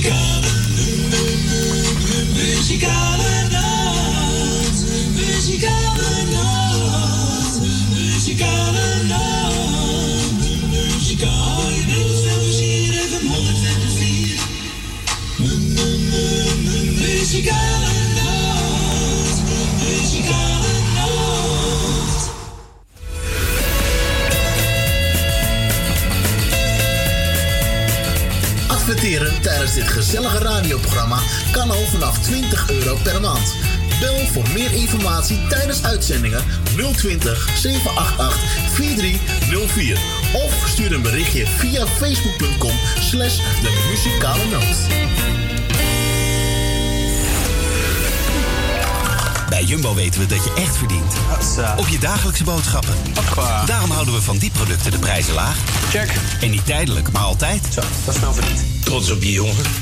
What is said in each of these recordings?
tijdens 20 euro per maand. Bel voor meer informatie tijdens uitzendingen 020 788 4304 of stuur een berichtje via facebook.com slash de muzikale noot. Bij Jumbo weten we dat je echt verdient. Op je dagelijkse boodschappen. Daarom houden we van die producten de prijzen laag. Check. En niet tijdelijk, maar altijd. Zo, dat is wel verdiend. Trots op je jongen.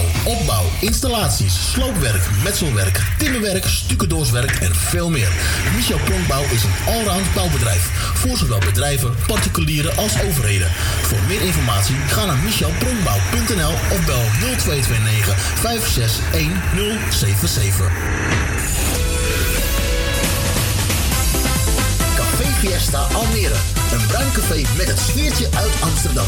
opbouw, installaties, sloopwerk, metselwerk, timmerwerk, stucadoorswerk en veel meer. Michel Pronkbouw is een allround bouwbedrijf voor zowel bedrijven, particulieren als overheden. Voor meer informatie ga naar michelpronkbouw.nl of bel 0229 561077. Café Fiesta Almere. Een bruin café met het sfeertje uit Amsterdam.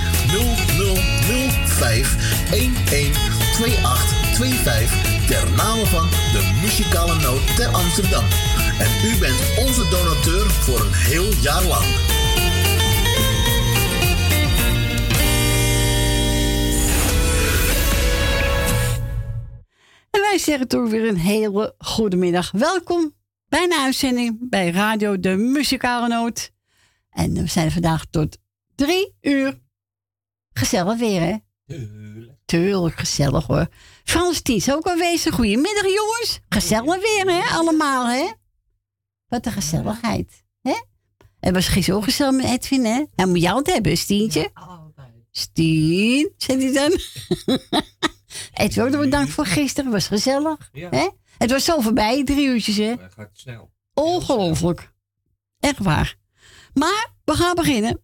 0005 112825 ter name van de muzikale noot ter Amsterdam. En u bent onze donateur voor een heel jaar lang. En wij zeggen toch weer een hele goede middag. Welkom bij een uitzending bij Radio de Muzikale Noot. En we zijn vandaag tot drie uur. Gezellig weer, hè? Tuurlijk. Tuurlijk, gezellig hoor. Frans Ties ook aanwezig. Goedemiddag, jongens. Gezellig weer, hè? Allemaal, hè? Wat een gezelligheid, hè? Het was gisteren ook gezellig met Edwin, hè? Hij moet jou het hebben, Stientje. altijd. Stien, zei hij dan. Edwin, ook bedankt voor gisteren. Het was gezellig, hè? Het was zo voorbij, drie uurtjes, hè? Het gaat snel. Ongelooflijk. Echt waar. Maar we gaan beginnen.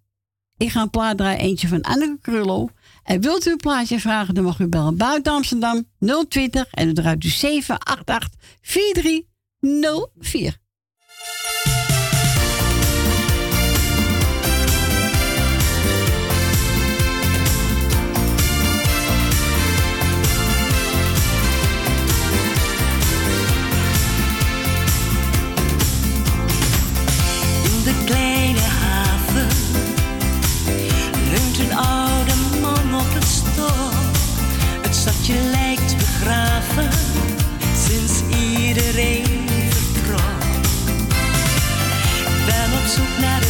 Ik ga een plaat draaien, eentje van Anneke Krullo. En wilt u een plaatje vragen, dan mag u bellen buiten Amsterdam 020 en dan draait u 788 4304. je lijkt begraven sinds iedereen vertrok. Ik ben op zoek naar een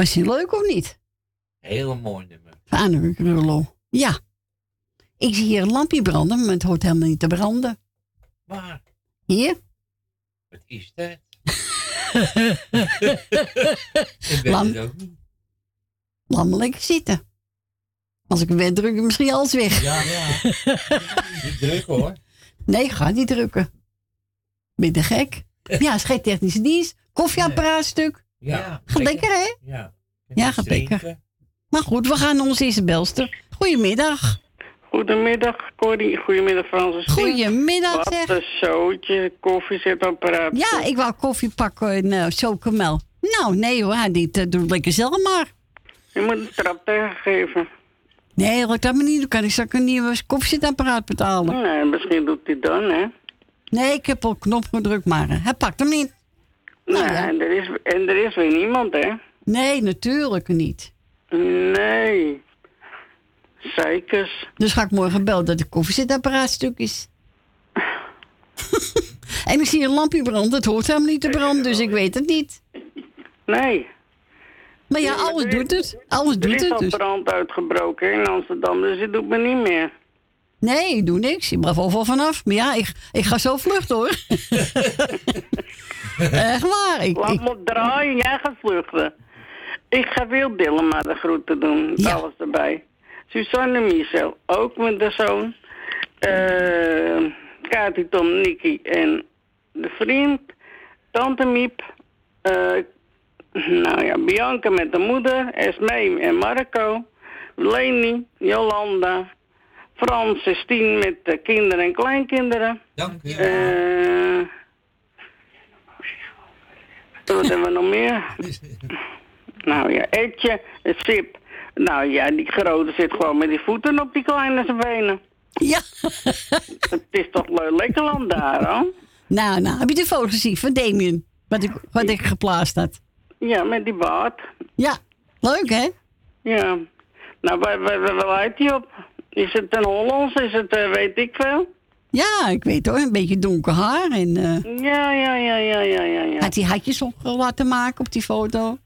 was, hij leuk of niet? Heel mooi nummer. Vanuc Rullo. Ja. Ik zie hier een lampje branden, maar het hoort helemaal niet te branden. Waar? Hier? Wat is dat? ik weet het ook niet. Laat lekker zitten. Als ik hem weer druk, misschien alles weg. Ja, ja. niet drukken hoor. Nee, ik ga niet drukken. Ben je gek? Ja, is geen technische dienst. Koffieapparaatstuk. Ja. Gaat lekker, hè? Ja. Ja, gaat lekker. Maar goed, we gaan naar onze eerste belster. Goedemiddag. Goedemiddag, Corrie. Goedemiddag, Francis. Goedemiddag, Wat zeg. een zootje, koffiezetapparaat. Ja, ik wou koffie pakken en uh, chocomel. Nou, nee hoor, dit uh, doe lekker zelf maar. Je moet een trap tegengeven. Nee, dat kan me niet. Dan kan ik straks een nieuwe koffiezetapparaat betalen. Nee, misschien doet hij dan, hè? Nee, ik heb al knop gedrukt, maar uh, hij pakt hem niet. Nou, ja. en, er is, en er is weer niemand, hè? Nee, natuurlijk niet. Nee. Zeikers. Dus ga ik morgen bellen dat het koffiezetapparaat stuk is. en ik zie een lampje branden. Het hoort helemaal niet te branden, dus ik weet het niet. Nee. Maar ja, alles doet het. Alles doet er is het. al Dus. brand uitgebroken in Amsterdam, dus het doet me niet meer. Nee, ik doe niks. Ik blijf overal vanaf. Maar ja, ik, ik ga zo vluchten hoor. Echt waar. Ik, Laat ik, me draaien, jij gaat vluchten. Ik ga Wil Dillema de groeten doen. Ja. Alles erbij. Suzanne Michel, ook met de zoon. Uh, Kati, Tom, Nicky en de vriend. Tante Miep. Uh, nou ja, Bianca met de moeder. Esmee en Marco. Leni, Jolanda. Frans, Stien met de kinderen en kleinkinderen. Dank u. Uh, wat hebben we nog meer? nou ja, Etje, Sip. Nou ja, die grote zit gewoon met die voeten op die kleine zijn benen. ja. Het is toch lekker land daar, hoor. nou, nou, heb je de foto gezien van Damien? Wat ik, wat ik geplaatst had. Ja, met die baard. Ja, leuk hè? Ja. Nou, waar, waar, waar lijkt die op? Is het een Hollands? Is het, uh, weet ik veel? Ja, ik weet hoor, een beetje donker haar. En, uh, ja, ja, ja, ja, ja, ja, ja. Had hij hatjes op laten maken op die foto?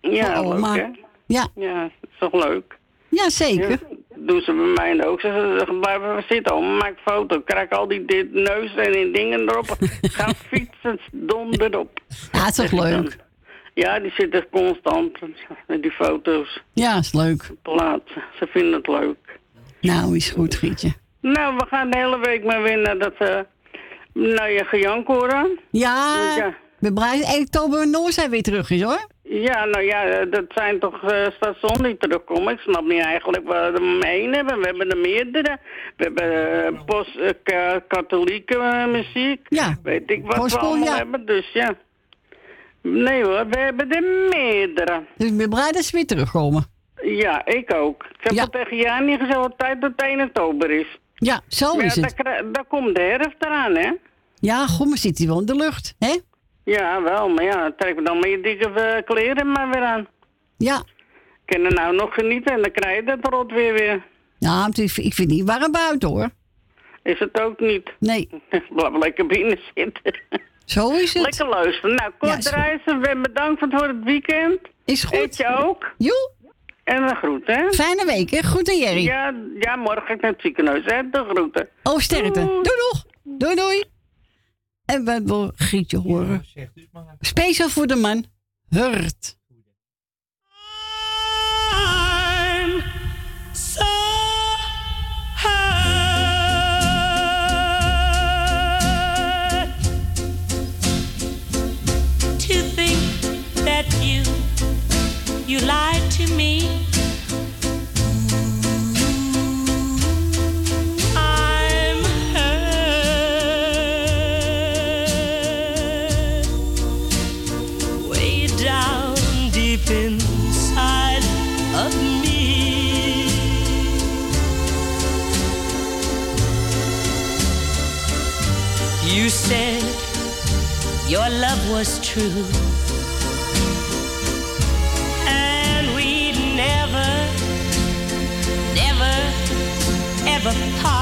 Ja, leuk hè? Ja, Ja, is toch leuk? ja zeker. Ja, doen ze bij mij ook. Ze zeggen, blijven zitten, oma, maak foto. Krijg al die dit, neus en die dingen erop. Ga fietsen, donder op. Ja, is toch leuk? Ja, die zitten constant met die foto's Ja, is leuk. plaatsen. Ze vinden het leuk. Nou, is goed, Gietje. Nou, we gaan de hele week maar weer naar dat... Uh, naar je gejank horen. Ja, blij dat 1 oktober Noordzij weer terug is hoor. Ja, nou ja, dat zijn toch uh, stations die terugkomen. Ik snap niet eigenlijk waar we één hebben. We hebben er meerdere. We hebben uh, post, uh, katholieke muziek. Ja. Weet ik wat we allemaal ja. hebben, dus ja. Nee hoor, we hebben er meerdere. Dus ik ben blij dat ze weer terugkomen. Ja, ik ook. Ik heb Ja. al tegen Jani gezegd dat tijd dat het 1 oktober is. Ja, zo Maar is ja, het. daar, daar komt de herfst eraan, hè? Ja, goed, maar zit hij wel in de lucht, hè? Ja, wel, maar ja, trek me dan maar je dikke eh, kleren maar weer aan. Ja. Kan er nou nog genieten en dan krijg je dat rot weer weer. Nou, ik vind het niet warm buiten, hoor. Is het ook niet. Nee, Blijf lekker binnen zitten. zo is het. lekker luisteren. Nou, Ja, kort goed. reizen, en bedankt voor het weekend. Is Eet goed. je ook. Joe, En de groeten, hè? fijne week, hè? Goed aan Jerry. Ja, ja, morgen naar het ziekenhuis, hè? De groeten. Oh, sterkte. Doei. Doei, doeg. Doei, doei. En we willen Grietje horen. Dus. Speciaal voor de man. Hurt. I'm so hurt to think that you you was true, and we'd never, never, ever part.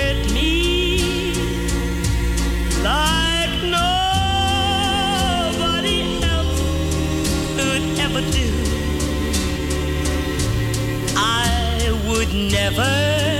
could ever do, I would never,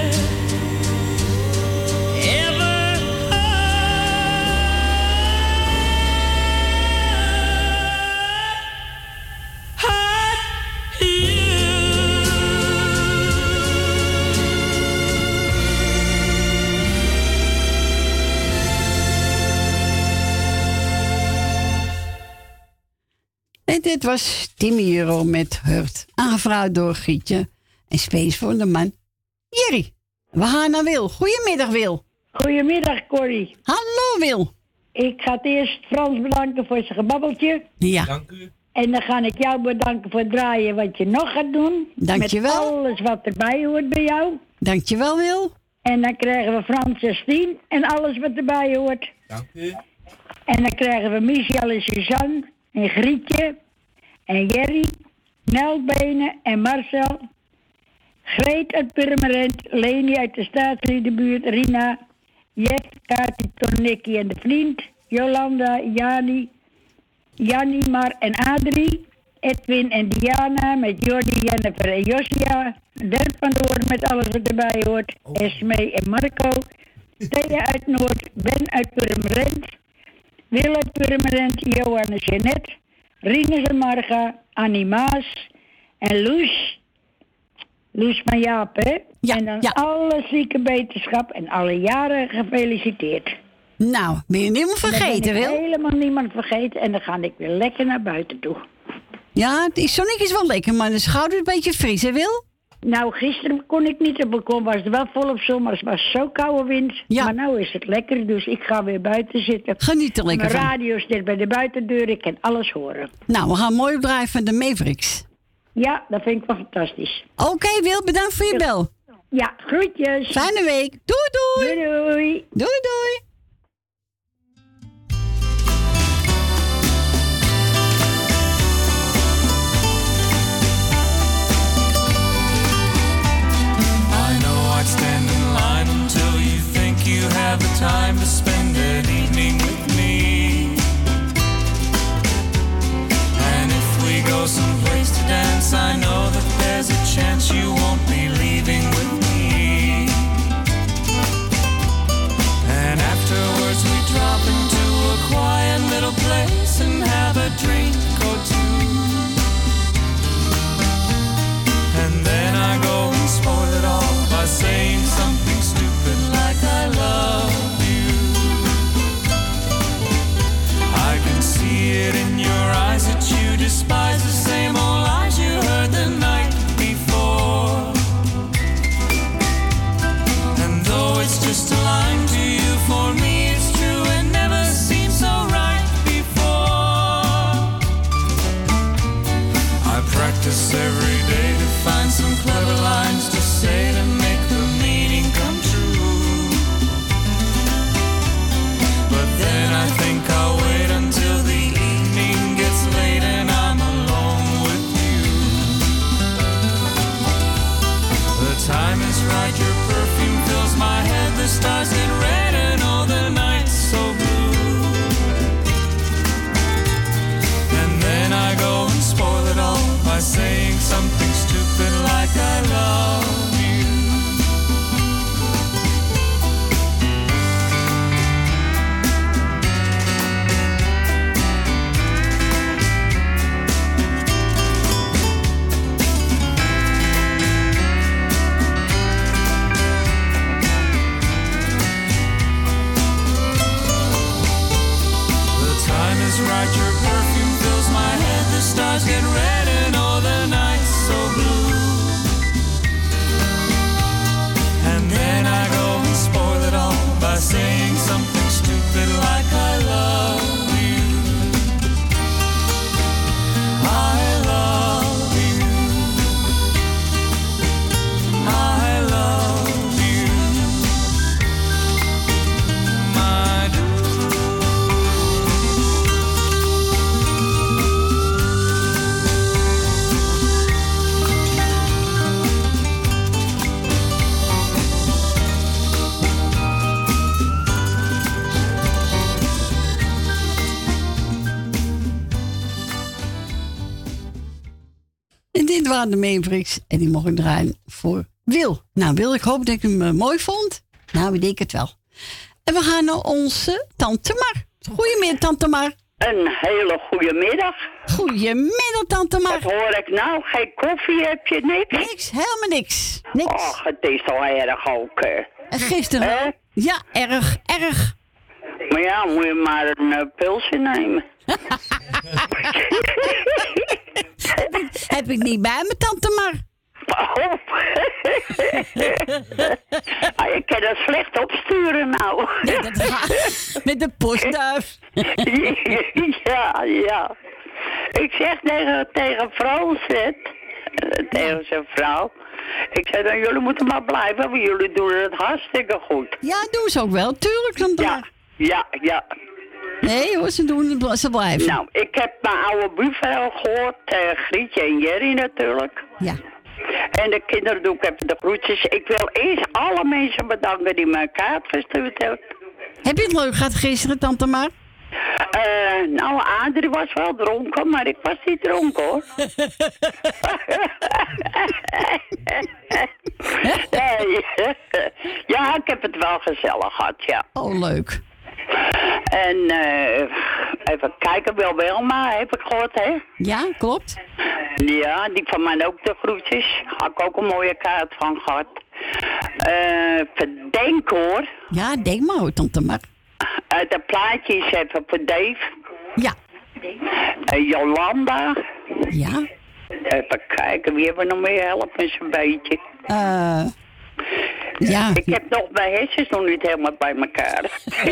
En dit was Timmy Euro met Hurt. Aangevraagd door Gietje. En space voor de man Jerry. We gaan naar Wil. Goedemiddag Wil. Goedemiddag, Corrie. Hallo Wil. Ik ga het eerst Frans bedanken voor zijn gebabbeltje. Ja, Dank u. En dan ga ik jou bedanken voor het draaien wat je nog gaat doen. Dankjewel. Met alles wat erbij hoort bij jou. dankjewel Wil. En dan krijgen we Frans 16 en alles wat erbij hoort. Dank u. En dan krijgen we Michel en Suzanne en Grietje en Jerry, Nelbenen en Marcel. Greet uit Purmerend, Leni uit de staatsliedenbuurt, Rina, Jet, Kati, Tornikki en de vriend, Jolanda, Jani, Jannie, Mar en Adrie, Edwin en Diana met Jordi, Jennifer en Josia, Dirk van Doorn met alles wat erbij hoort, Esme en Marco, Thea uit Noord, Ben uit Purmerend, Wil uit Purmerend, Johan en Jeanette, Rinus en Marga, Annie Maas en Loes. Loes van Jaap, hè? Ja, en dan ja. alle zieke beterschap en alle jaren gefeliciteerd. Nou, ben je niemand vergeten Wil? helemaal niemand vergeten en dan ga ik weer lekker naar buiten toe. Ja, het is zonnetje is wel lekker, maar de schouder is een beetje fris hè Wil? Nou, gisteren kon ik niet op balkon, was er wel volop zon, maar het was zo koude wind. Ja. Maar nou is het lekker, dus ik ga weer buiten zitten. Geniet er lekker Mijn radio zit bij de buitendeur, ik kan alles horen. Nou, we gaan mooi opdraaien van de Mavericks. Ja, dat vind ik wel fantastisch. Oké Wil, bedankt voor je bel. Ja, groetjes. Fijne week. Doei doei. Doei doei. Doei doei. have the time to spend an evening with me? And if we go someplace to dance, I know that there's a chance you won't be leaving with me. De Mavericks. En die mocht ik draaien voor Wil. Nou, Wil, ik hoop dat je hem eh, mooi vond. Nou, ik denk het wel. En we gaan naar onze Tante Mar. Goedemiddag, Tante Mar. Een hele goede middag. Goedemiddag, Tante Mar. Wat hoor ik nou? Geen koffie heb je niks? Niks, helemaal niks. Niks. Och, het is al erg ook. En gisteren? Ja, erg, erg. Maar ja, moet je maar een pilsje nemen. heb, ik, heb ik niet bij me, Tante Mar. Oh. ah, je kan dat slecht opsturen nou. Dat met de postduif. ja, ja. Ik zeg tegen, tegen Frans, eh, tegen zijn vrouw. Ik zei, dan jullie moeten maar blijven, want jullie doen het hartstikke goed. Ja, doen ze ook wel. Tuurlijk, Tante Ja, ja, ja. Nee hoor, ze doen het, ze blijven. Nou, ik heb mijn oude buurvrouw gehoord, eh, Grietje en Jerry natuurlijk. Ja. En de kinderen doe ik even de groetjes. Ik wil eerst alle mensen bedanken die een kaart verstuurd hebben. Heb je het leuk gehad gisteren, Tante Mar? Eh, nou, Adrie was wel dronken, maar ik was niet dronken hoor. nee. ja, ik heb het wel gezellig gehad, ja. Oh, leuk. En eh, even kijken, wel Wilma heb ik gehoord, hè? Ja, klopt. Ja, die van mij ook de groetjes. Had ik ook een mooie kaart van gehad. Eh, verdenk hoor. Ja, denk maar hoor, Tante Mar. Uit de plaatjes even voor Dave. Ja. Eh, Jolanda. Ja. Even kijken, wie hebben we nog meer? Help eens een beetje. Eh. Ja. Ik heb nog mijn hersens nog niet helemaal bij elkaar.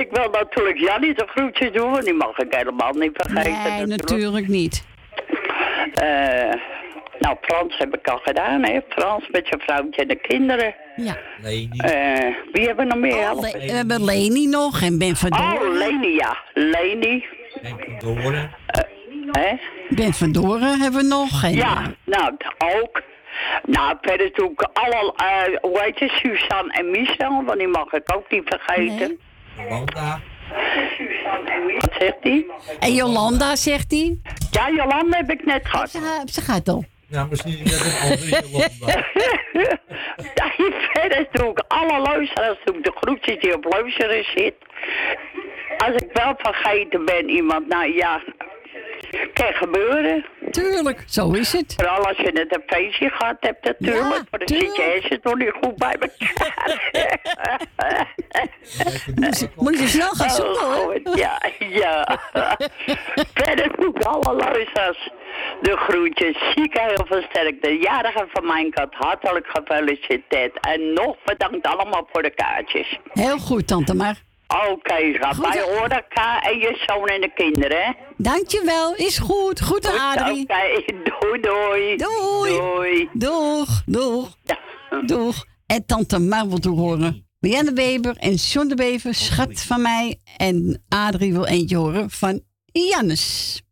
ik wil natuurlijk Jannie de groetjes doen, want die mag ik helemaal niet vergeten. Nee, natuurlijk niet. Eh, nou, Frans heb ik al gedaan, hè. Frans met zijn vrouwtje en de kinderen. Ja. Eh, wie hebben we nog meer? Le- we hebben Leni nog en Ben van Oh. Leni, ja. Leni. Doren. Hè? Ben van Doren hebben we nog. En, Ja, nou, ook. Nou, verder doe ik alle, eh hoe heet het, Suzanne en Michel, want die mag ik ook niet vergeten. Wanda. Wat zegt die? En Jolanda, zegt hij. Ja, Jolanda heb ik net gehad. Ze, ze gaat al. Nou, misschien is dat een andere Jolanda. Ja, verder doe ik alle luisteraars, doe ik de groetjes die op luisteren zit. Als ik wel vergeten ben iemand, nou ja, kan gebeuren. Tuurlijk, zo is het. Vooral als je net een feestje gehad hebt natuurlijk, Ja, maar dan zit je hersens nog niet goed bij elkaar. Moet je snel gaan zoeken Oh, hoor. goed, ja, ja. Verder doe ik alle luisteraars de groetjes. Zieke heel veel sterkte. Jarige van mijn kant, hartelijk gefeliciteerd. En nog bedankt allemaal voor de kaartjes. Heel goed, tante maar. Oké, schat. Goed, Wij hè? horen elkaar en je zoon en de kinderen, hè? Dankjewel, is goed. Goed aan Goed, Adrie. Oké, doei, doei. Doei. Doei. Doeg, doeg, Ja. doeg. En tante Mar wil toe horen. Marianne Weber en John de Bever, schat van mij. En Adrie wil eentje horen van Jannes.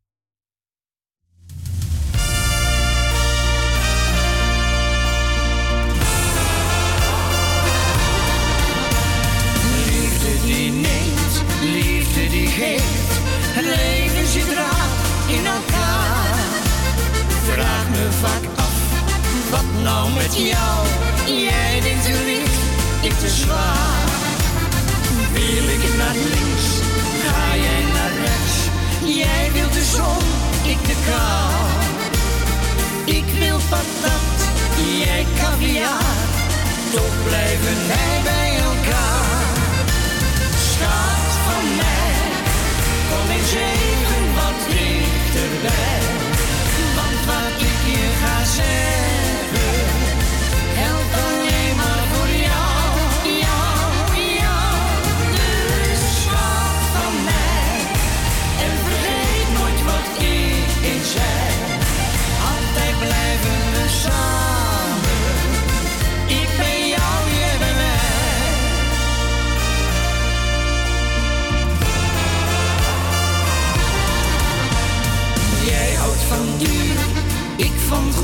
Wat nou met jou? Jij denkt te licht, ik te zwaar. Wil ik naar links, ga jij naar rechts. Jij wilt de zon, ik de kou. Ik wil patat, jij caviar. Toch blijven wij bij elkaar. Schat van mij, kom eens even wat dichterbij. Want wat ik je ga zeggen,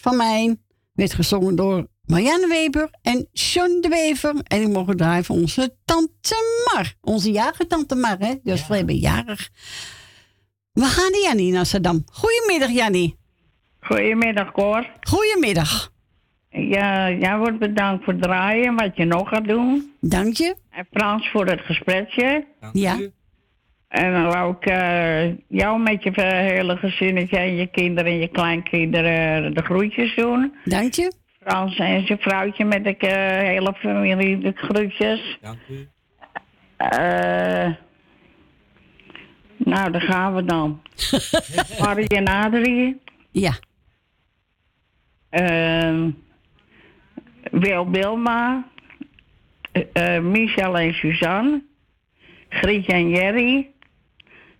van mij werd gezongen door Marianne Weber en John de Wever. En ik mocht draaien voor onze tante Mar. Onze jarige tante Mar, hè? Die was ja. jarig. We gaan naar Jannie in Amsterdam. Goedemiddag, Jannie. Goedemiddag, Cor. Goedemiddag. Ja, jij wordt bedankt voor het draaien, wat je nog gaat doen. Dank je. En Frans voor het gesprekje. Ja. En dan wou ik eh, jou met je hele gezinnetje en je kinderen en je kleinkinderen de groetjes doen. Dank je. Frans en zijn vrouwtje met de eh, hele familie de groetjes. Dank u. Eh, nou, daar gaan we dan. Marie en Adrie. Ja. Ehm Wil Bilma. eh, eh, Michel en Suzanne. Grietje en Jerry.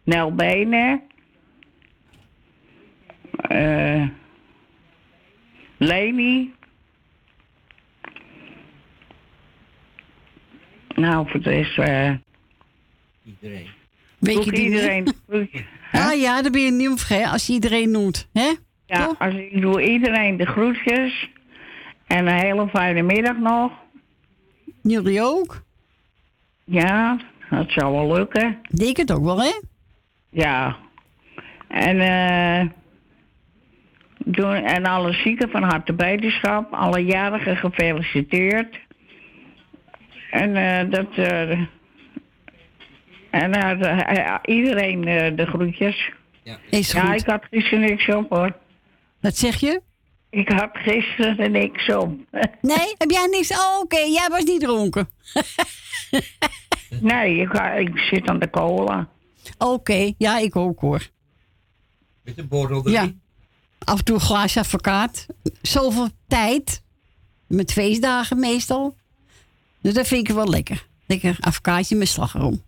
Nel Benen. eh Leni. Nou, voor de rest... eh Iedereen. Weet doe je ik die iedereen? Ah ja, dan ben je niet vergeten als je iedereen noemt. Hè? Ja, Toch? als ik doe iedereen de groetjes. En een hele fijne middag nog. Jullie ook? Ja, dat zou wel lukken. Denk het ook wel, hè? Ja. En, eh doen, en alle zieken van harte beterschap. Alle jarigen gefeliciteerd. En eh, dat, eh, En uh, iedereen uh, de groetjes. Ja, Is ja ik had gisteren niks op hoor. Wat zeg je? Ik had gisteren niks op. nee, heb jij niks? Oh, oké, okay. jij was niet dronken. nee, ik, ik, zit aan de cola. Oké, okay. ja, ik ook hoor. Met de borrel Ja. Af en toe een glaasje advocaat. Zoveel tijd. Met feestdagen meestal. Dus dat vind ik wel lekker. Lekker advocaatje met slagroom.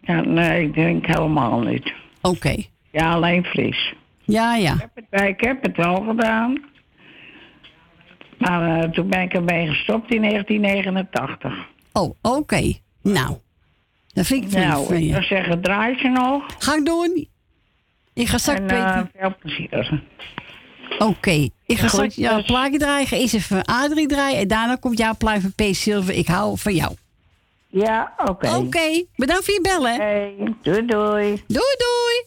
Ja, nee, ik drink helemaal niet. Oké. Okay. Ja, alleen fris. Ja, ja. Ik heb het, ik heb het wel gedaan. Maar uh, toen ben ik ermee gestopt in 1989. Oh, oké. Okay. Nou, dat vind ik Nou, van ik zou zeggen, draai ze nog. Ga ik doen. Ik ga straks... En uh, veel plezier. Oké, okay. ik ga straks jouw plaatje draaien. Eerst even Adrie draaien en daarna komt jouw plaat van P. Silver. Ik hou van jou. Ja, oké. Okay. Oké, okay. bedankt voor je bellen. Hey, doei doei. Doei doei.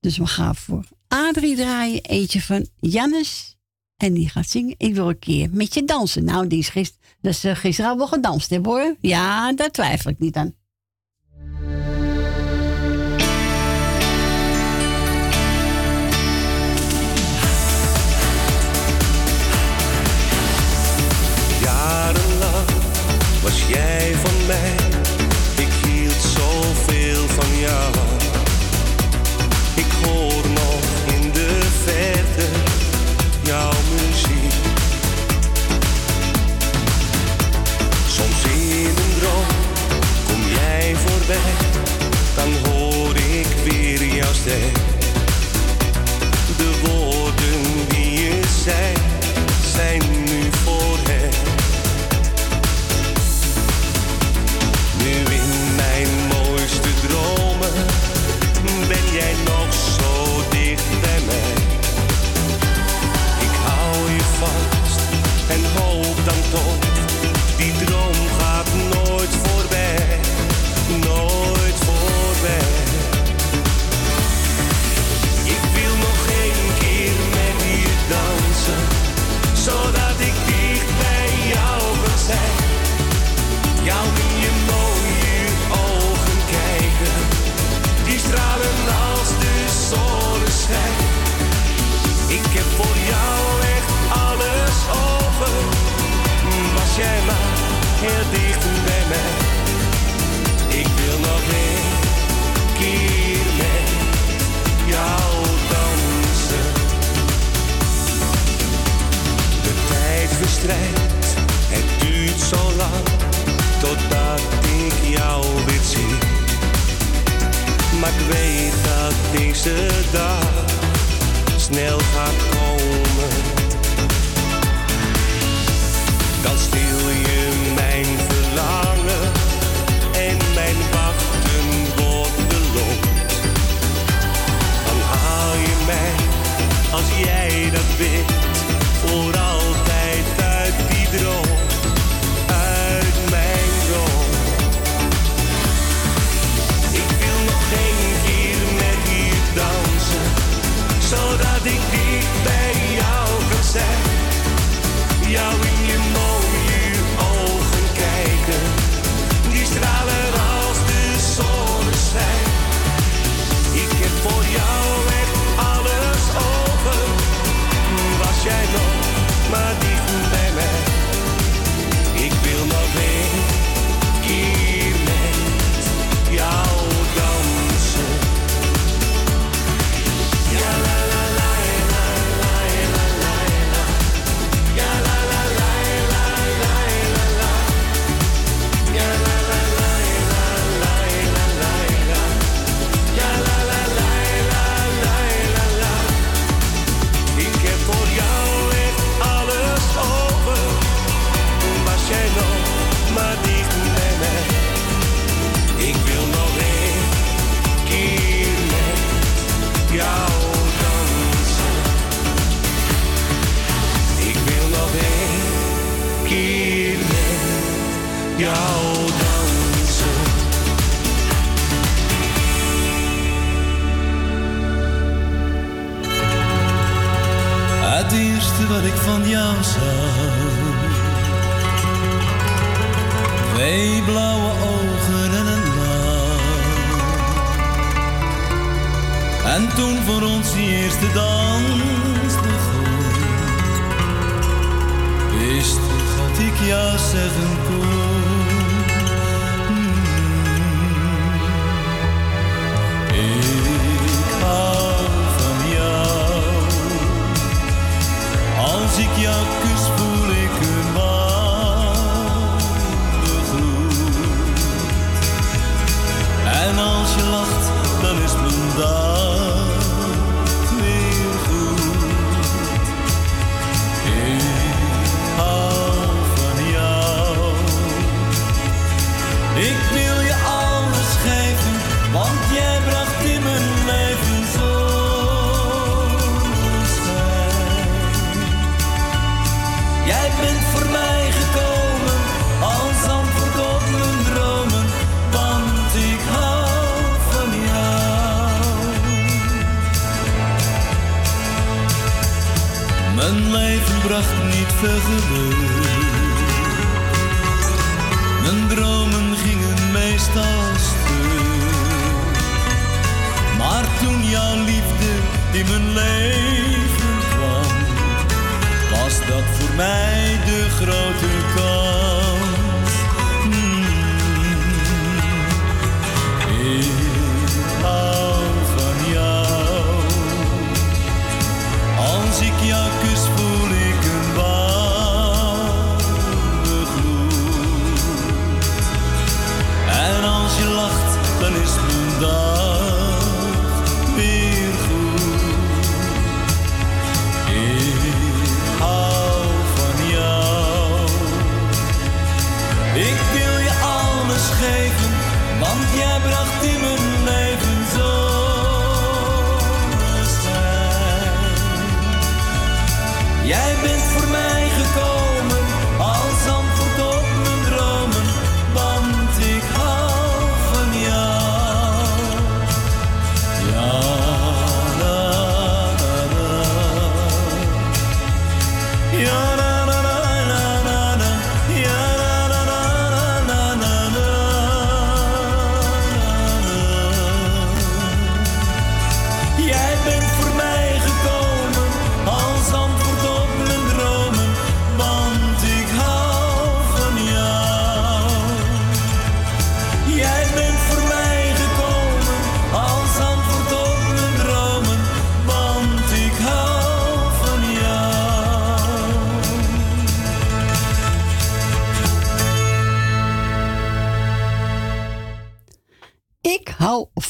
Dus we gaan voor Adrie draaien. Eentje van Jannes. En die gaat zingen. Ik wil een keer met je dansen. Nou, die is gisteren, dus, uh, gisteren al wel gedanst, hè hoor. Ja, daar twijfel ik niet aan. Jarenlang was jij van mij. Ik hield zoveel van jou. De woorden die je zei, zijn nu voor hem. Nu in mijn mooiste dromen ben jij nog zo dicht bij mij. Ik hou je vast en hoop dan toch, het duurt zo lang totdat ik jou weer zie. Maar ik weet dat deze dag snel gaat komen. Dan stil je mijn verlangen en mijn wachten wordt beloond. Dan haal je mij, als jij dat weet, blauwzoon. Blauwe ogen en een lach. En toen voor ons die eerste dans begon, wist dat ik ja zeggen kon. Love.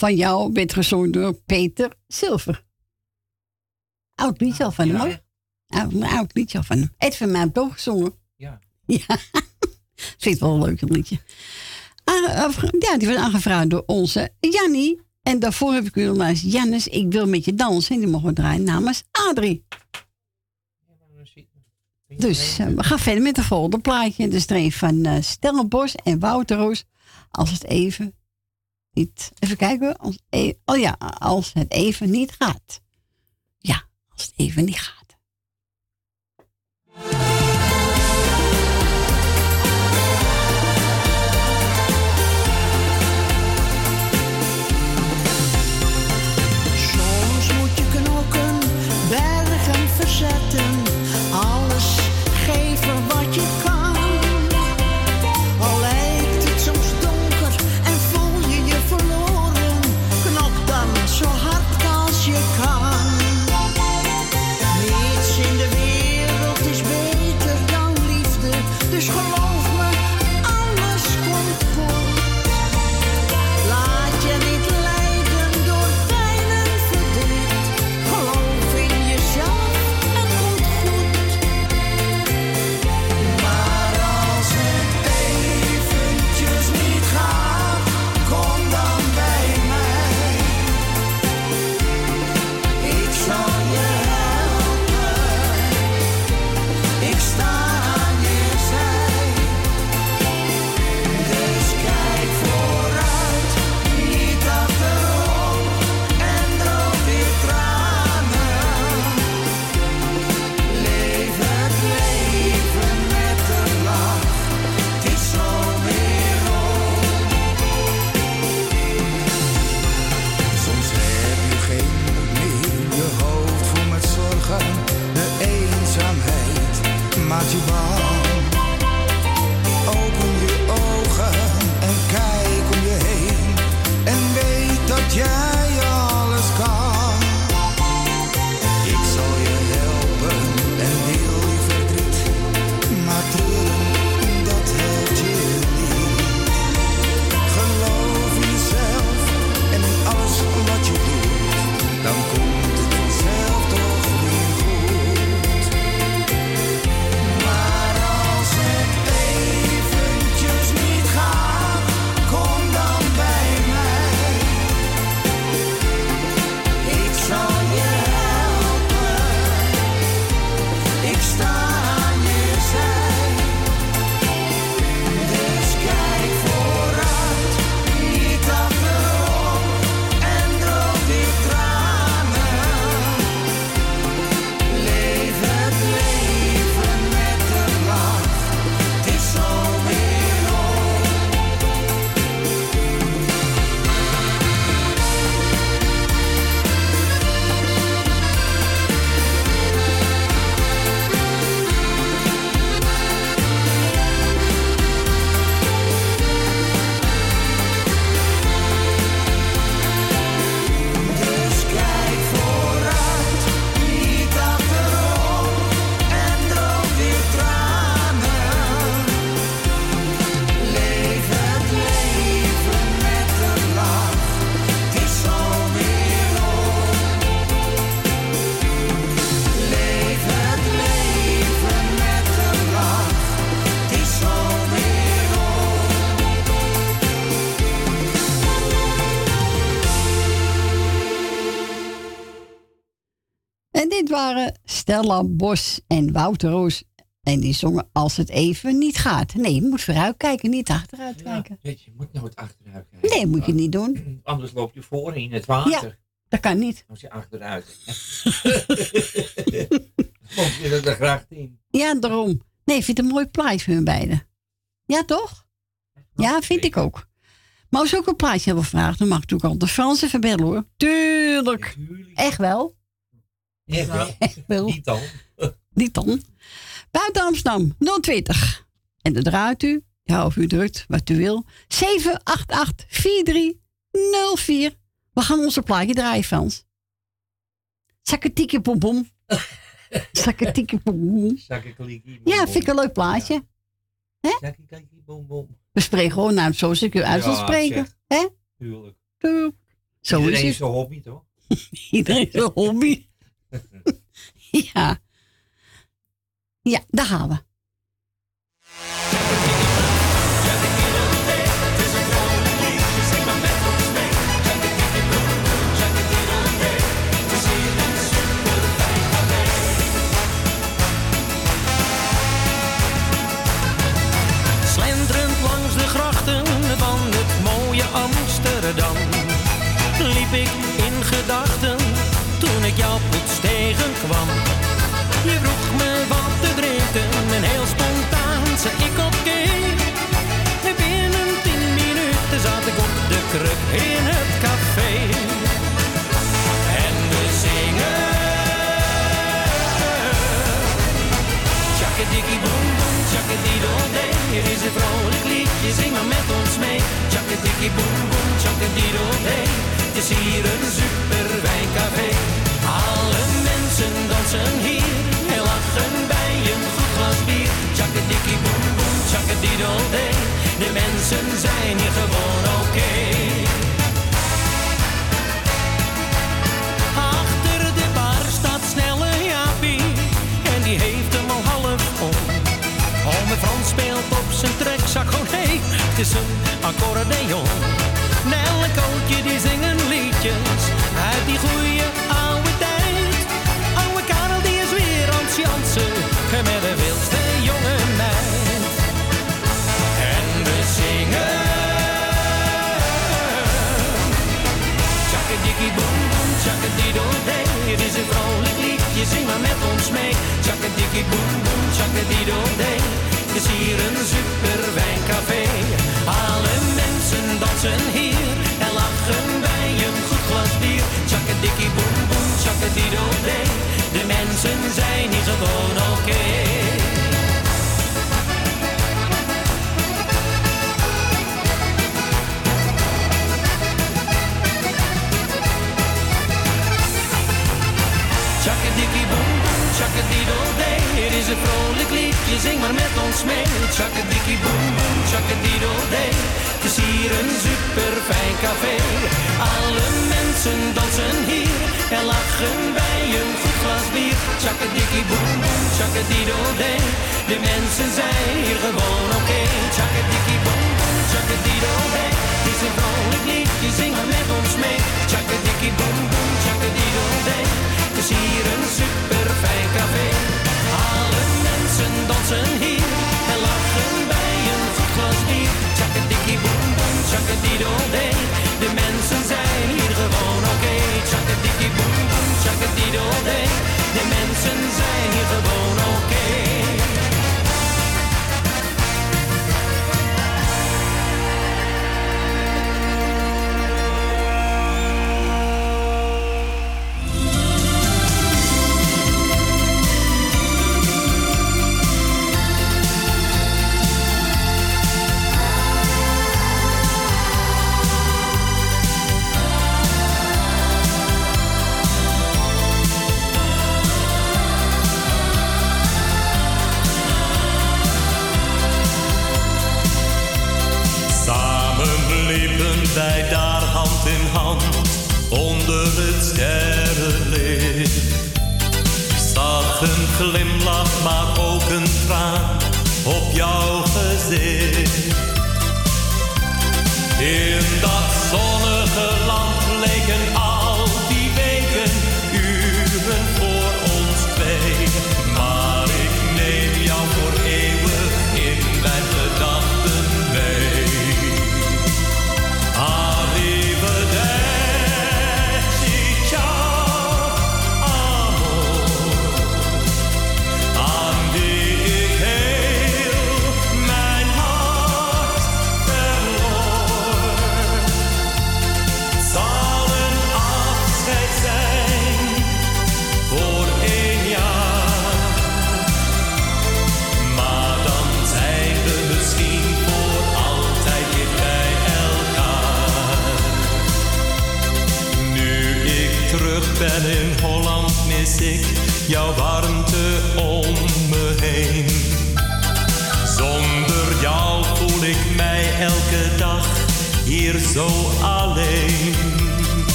van jou werd gezongen door Peter Zilver. Oud liedje al van hem, hoor. Oud, oud liedje al van hem. Even van mij toch gezongen. Ja. Ja. Vind wel een leuk liedje. Ah, ja, die werd aangevraagd door onze Jannie. En daarvoor heb ik u namens Jannes, ik wil met je dansen. En die mogen we draaien namens Adrie. Dus eh, we gaan verder met de volgende plaatje. De streef van eh, uh, Stellenbos en Wouteroos Als het even Even kijken. E- oh ja, als het even niet gaat. Ja, als het even niet gaat. Stella Bos en Wouter Roos. En die zongen Als het even niet gaat. Nee, je moet vooruit kijken, niet achteruit kijken. Weet je, je moet nooit achteruit kijken. Nee, moet je niet doen. Anders loop je voor in het water. Ja, dat kan niet. Als je achteruit. Kom je er graag in. Ja, daarom. Nee, ik vind het een mooi plaatje voor hun beiden. Ja, toch? Ja, vind ik ook. Maar als we ook een plaatje hebben gevraagd, dan mag ik natuurlijk al de Frans even bellen hoor. Tuurlijk. Echt wel. Niet dan. Niet dan. Buiten Amsterdam 020. En dan draait u, ja, of u drukt wat u wil. 788 4304. We gaan onze plaatje draaien, Frans. Zakketieke pompom. Zakketieke pompom. Ja, vind ik een leuk plaatje. We spreken gewoon naar zoals ik u uit Ja, spreken. Hè? Tuurlijk. Tuurlijk. Zo Iedereen is het. zijn hobby, toch? Iedereen zijn hobby. ja. Ja, daar gaan we. Slenterend langs de grachten van het mooie Amsterdam Liep ik in gedachten toen ik jou tegenkwam Je vroeg me wat te drinken en heel spontaan zei ik oké En binnen tien minuten zat ik op de kruk in het café En we zingen Tjakkadikkie boem boem, tjakkadiddel-dee. Hier is een vrolijk liedje, zing maar met ons mee. Tjakkadikkie boem boem, tjakkadiddel-dee. Het is hier een super wijncafé. Mensen dansen hier en lachen bij een goed glas bier. Tjakkadikkie boem boem, tjakkadiddel-dee. De mensen zijn hier gewoon oké. Achter de bar staat snelle Jaapie en die heeft hem al half om. Ome Frans speelt op zijn trekzak, oh nee, het is een accordeon. Nel en Kootje die zingen liedjes uit die goeie is vrolijk liedje, zing maar met ons mee. Tjakkadikkie boem boem, tjakkadiddel-dee. Het is hier een super wijncafé. Alle mensen dansen hier en lachen bij een goed glas bier. Tjakkadikkie boem boem, tjakkadiddel-dee. De mensen zijn hier gewoon oké. Is een vrolijk liedje, zing maar met ons mee. Tjakkadikkie boem boem, tjakkadiddel-dee. Het is hier een super fijn café. Alle mensen dansen hier en lachen bij een goed glas bier. Tjakkadikkie boem boem, tjakkadiddel-dee. De mensen zijn hier gewoon oké. Tjakkadikkie boem boem, tjakkadiddel-dee. Het is een vrolijk liedje, zing maar met ons mee. Tjakkadikkie boem boem, tjakkadiddel-dee. Het is hier een super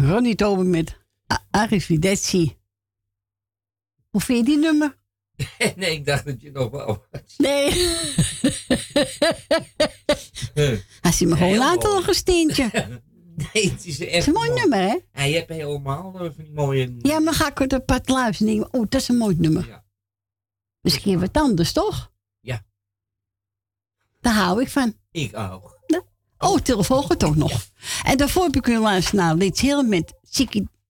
Ronnie Tober met Arrivederci. Hoe vind je die nummer? nee, ik dacht dat je nog wel. Nee. Hij ziet me gewoon later nog een steentje. Nee, het is echt Het is een mooi nummer, hè? Ja, je hebt helemaal eh, van die mooie... Ja, maar ga ik het apart luisteren oh, dat is een mooi nummer. Misschien wat anders, toch? Ja. Daar hou ik van. Ik ook. Oh, telefoon gaat ook nog. En daarvoor heb ik u luisteren naar Lied Hill met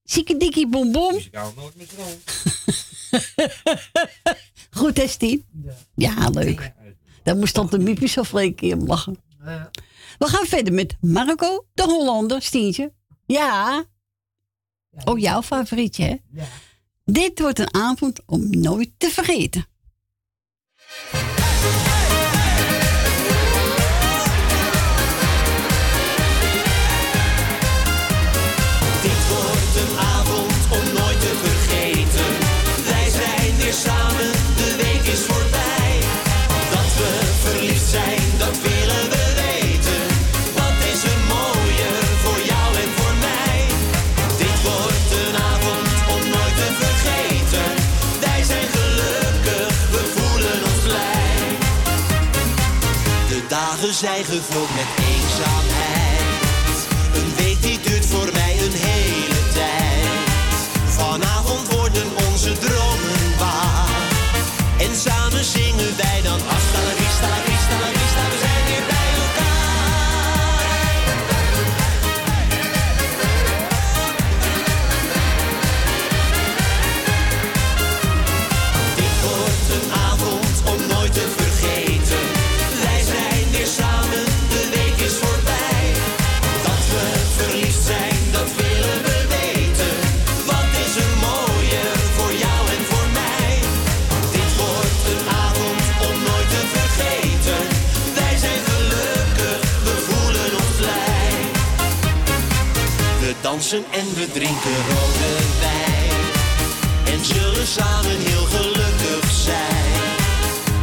Sikkedikkie Bom Bom. Ik hou nooit meer. Goed, hè, Stien? Ja, leuk. Daar moest Tante Miepje zo flink keer om lachen. We gaan verder met Marco, de Hollander, Stientje. Ja. Ook jouw favorietje, hè? Dit wordt een avond om nooit te vergeten. Dagen zijn gevuld met eenzaamheid. Een week die duurt voor mij en we drinken rode wijn. En zullen samen heel gelukkig zijn.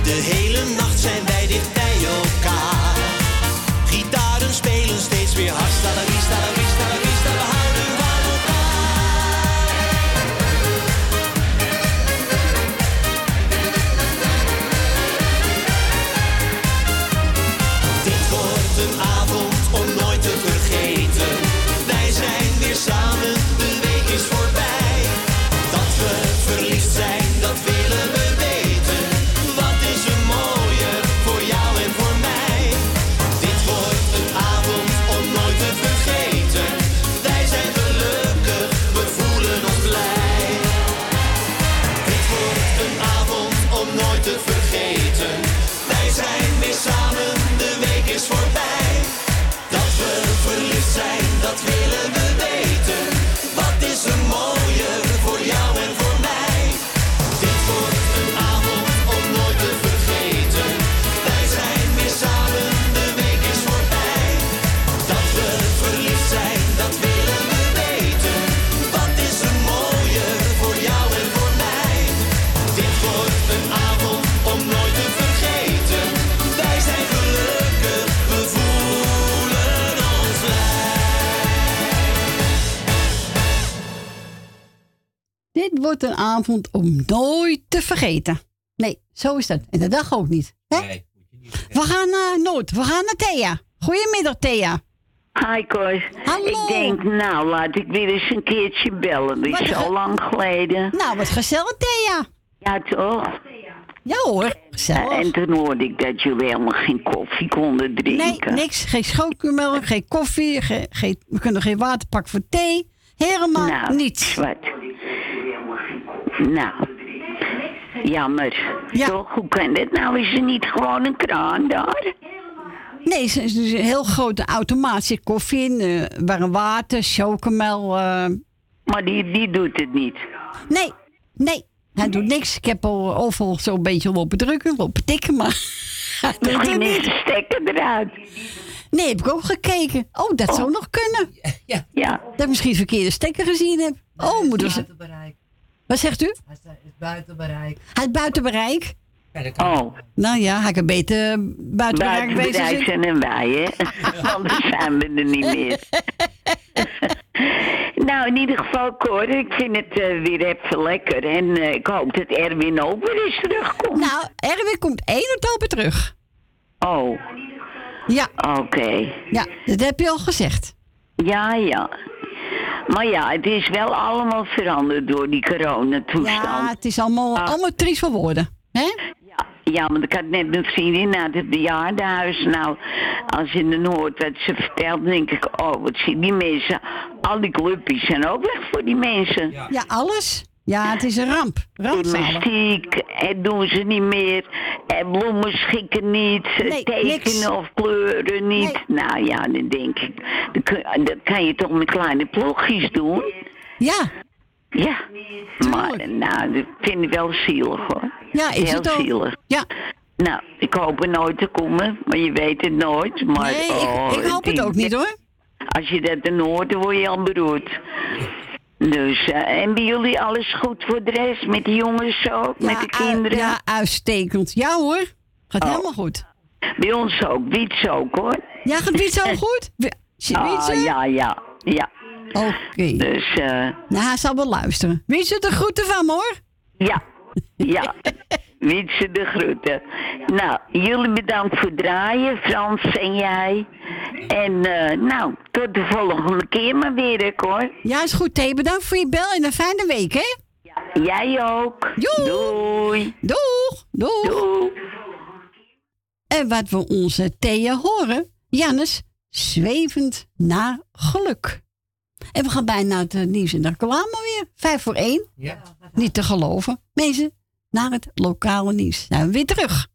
De hele nacht zijn wij dicht bij elkaar. Gitaren spelen steeds weer hasta la vista, la een avond om nooit te vergeten. Nee, zo is dat. En de dag ook niet. Hè? We gaan naar Noord. We gaan naar Thea. Goedemiddag, Thea. Hi Cor. Hallo. Ik denk, nou laat ik weer eens een keertje bellen. Dat is zo lang geleden. Nou, wat gezellig, Thea. Ja, toch? Ja hoor, gezellig. en toen hoorde ik dat jullie helemaal geen koffie konden Nee, drinken. niks. Geen schoonmelk, geen koffie. Geen, geen, we kunnen geen water pakken voor thee. Helemaal Nou, niets. Wat? Nou, jammer. Toch? Hoe kan dit nou? Is er niet gewoon een kraan daar? Nee, het is dus een heel grote automaat. Zit koffie in, eh, warm water, chocomel. eh. Maar die, die doet het niet? Nee, nee. Hij doet niks. Ik heb al overal zo'n beetje lopen drukken, lopen tikken, maar... hij doet het niet. de stekker eruit. Nee, heb ik ook gekeken. Oh, dat zou nog kunnen. Ja. ja. Dat ik misschien verkeerde stekker gezien heb. Oh, moeder. Buiten bereik. Wat zegt u? Hij is buiten bereik. Hij is buiten bereik. Oh. Nou ja, hij kan beter buiten bereik Buiten wezen. bereik zitten. zijn en wij, hè? Anders zijn we er niet meer. nou, in ieder geval, Cor, ik vind het eh, weer even lekker. En eh, ik hoop dat Erwin ook weer eens terugkomt. Nou, Erwin komt 1 oktober terug. Oh. Ja. Oké. Ja, dat heb je al gezegd. Ja, ja. Maar ja, het is wel allemaal veranderd door die coronatoestand. Ja, het is allemaal, allemaal triest woorden. Hè? Ja, want ik had net een vriendin naar het bejaardenhuis. Nou, als je dan hoort wat ze vertelt, denk ik, oh, wat zien die mensen. Al die clubjes zijn ook weg voor die mensen. Ja, alles. Ja, het is een ramp. Rampzalig. Het doen ze niet meer. En bloemen schikken niet. Nee, tekenen niks. of kleuren niet. Nou ja, dan denk ik, dat kun- dat kan je toch met kleine ploegjes doen? Ja. Ja. Maar nou, dat vind ik wel zielig hoor. Ja, is Heel het ook. zielig. Ja. Nou, ik hoop er nooit te komen, maar je weet het nooit. Maar, Nee, ik- oh, ik hoop het ook niet, hoor. Als je dat dan hoort, dan word je al beroerd. Dus, eh, en bij jullie alles goed voor de rest? Met de jongens ook? met de kinderen? Ja, uitstekend. Ja hoor. Gaat Oh. helemaal goed. Bij ons ook, Wiets ook hoor. Ja, gaat Wietse ook goed? Ah, Wietse? ja, ja, ja. Oké. Dus, eh... Nou, hij zal wel luisteren. Wietse, de groeten van me hoor. Ja, ja. Wietse de groeten. Nou, jullie bedankt voor het draaien, Frans en jij. En eh, nou, tot de volgende keer maar weer, hoor. Ja, is goed, Thee. Bedankt voor je bel en een fijne week, hè? Jij ook. Doei. Doeg. Doeg. En wat we onze Thea horen, Jannes, zwevend naar geluk. En we gaan bijna het eh, nieuws en de reclame weer. Vijf voor één. Ja. Niet te geloven. Mensen, naar het lokale nieuws. Zijn we weer terug.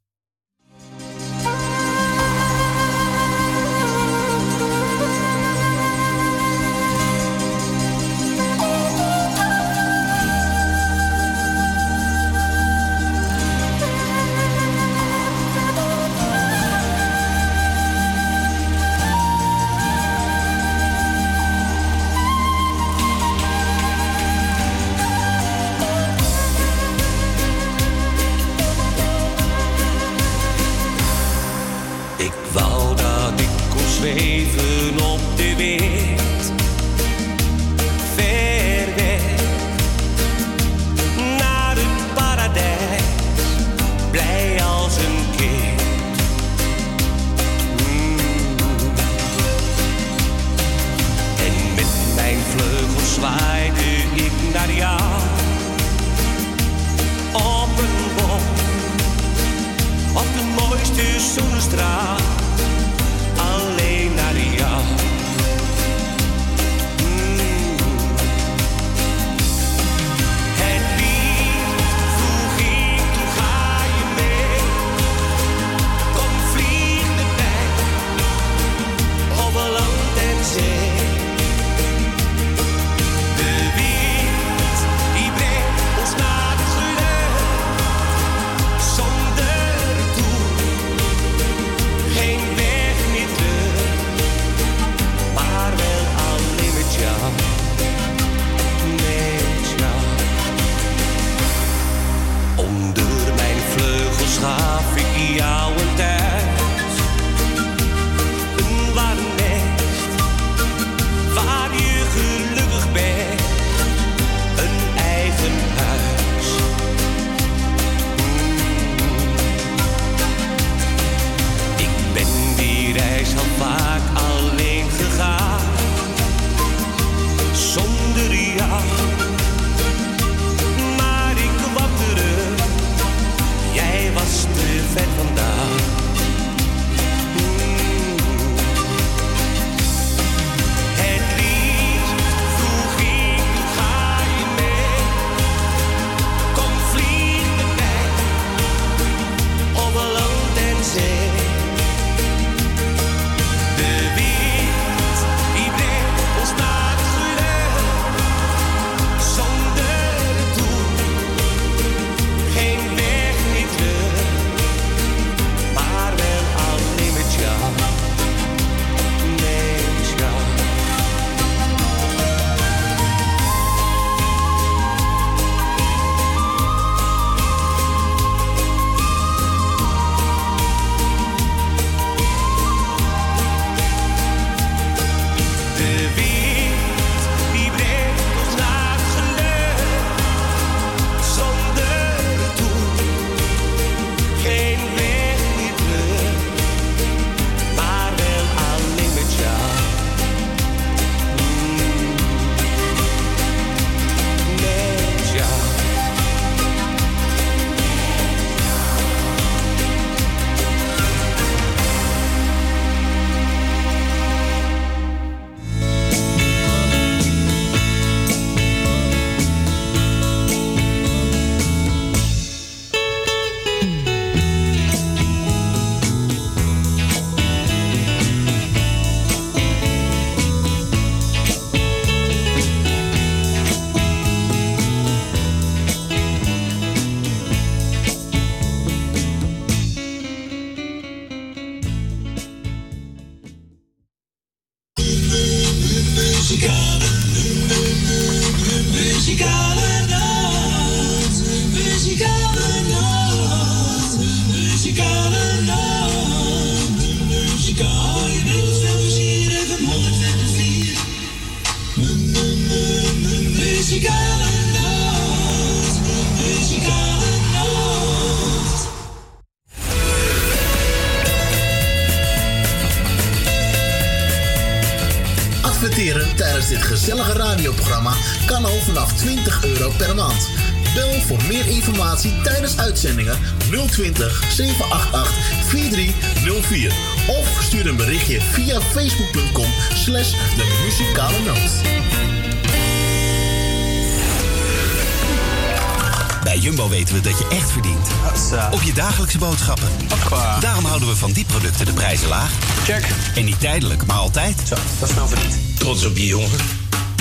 Je dagelijkse boodschappen. Daarom houden we van die producten de prijzen laag. Check. En niet tijdelijk, maar altijd. Zo, dat is wel verdiend. Trots op je jongen.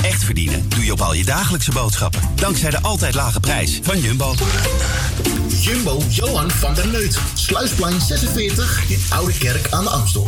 Echt verdienen doe je op al je dagelijkse boodschappen. Dankzij de altijd lage prijs van Jumbo. Jumbo Johan van der Neut. Sluisplein 46 in Oude Kerk aan de Amstel.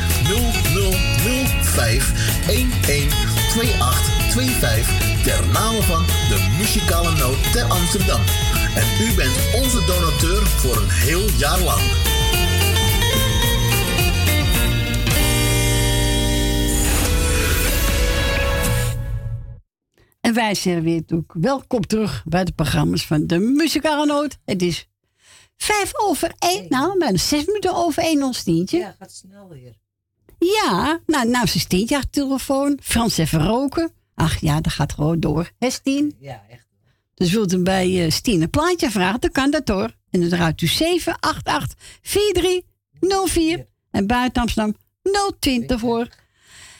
0005 112825 ter name van de muzikale noot ter Amsterdam. En u bent onze donateur voor een heel jaar lang. En wij zeggen weer toe, welkom terug bij de programma's van de Muzikale Noot. Het is vijf over één, nou bijna zes minuten over één ons tientje. Ja, gaat snel weer. Ja, nou, nou is Stientje telefoon. Frans even roken. Ach ja, dat gaat gewoon door. Hè, Stien? Ja, echt. Dus wilt u bij uh, Stien een plaatje vragen, dan kan dat hoor. En dan draait u 788-4304. En buiten Amsterdam 020 voor. En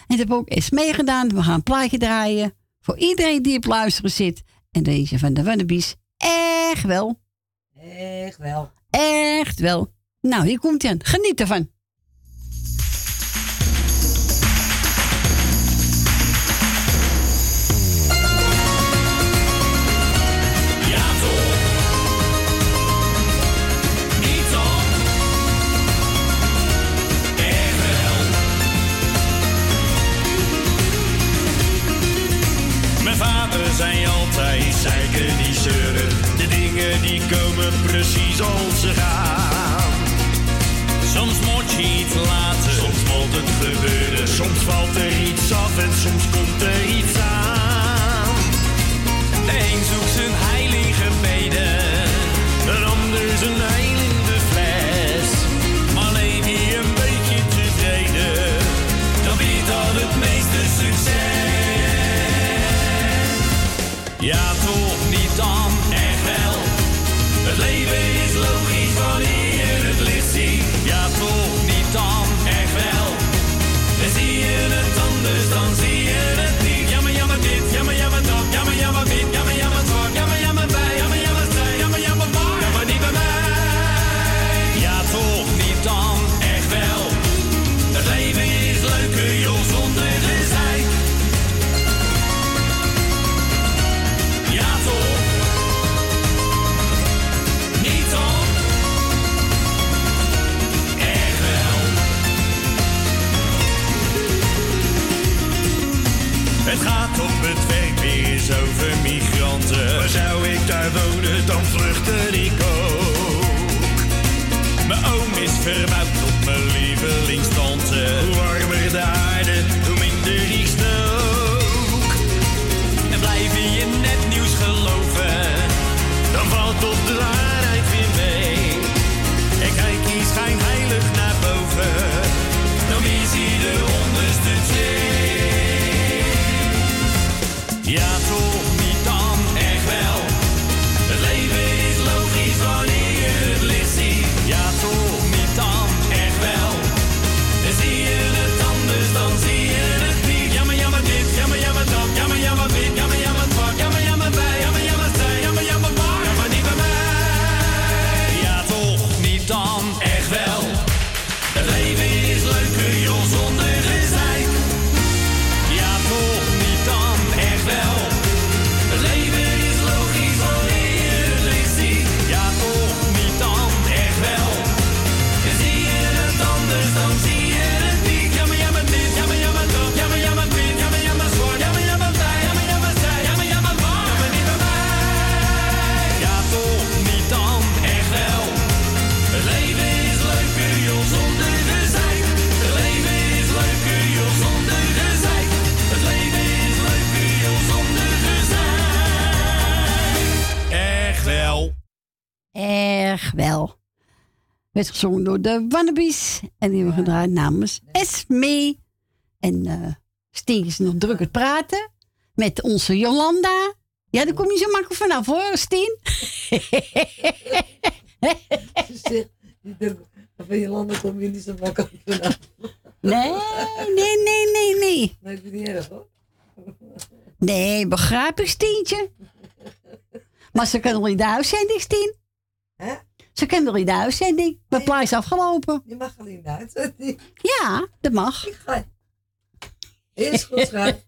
dat heb ik ook eens meegedaan. We gaan een plaatje draaien. Voor iedereen die op luisteren zit. En deze van de Wannabies. Echt wel. Echt wel. Echt wel. Nou, hier komt hij aan. Geniet ervan. Menschen over migranten. Maar zou ik daar wonen, dan vluchtte ik ook. Mijn oom is verbouwd Wel. Werd gezongen door de Wannabies. En die hebben we gedraaid namens Esme. En Stien is nog druk het praten. Met onze Jolanda. Ja, daar kom je zo makkelijk vanaf hoor, Stien. Van je landen kom je niet zo makkelijk vanaf. Nee, nee, nee, nee, nee. Nee, ik het niet erg hoor. Nee, begrijp ik, Stientje. Maar ze kan nog in de uitzending, Stien. Hè? Ze kan nog in de uitzending. Mijn plaat is afgelopen. Je mag alleen naar uitzending. Ja, dat mag. Is goed, schat.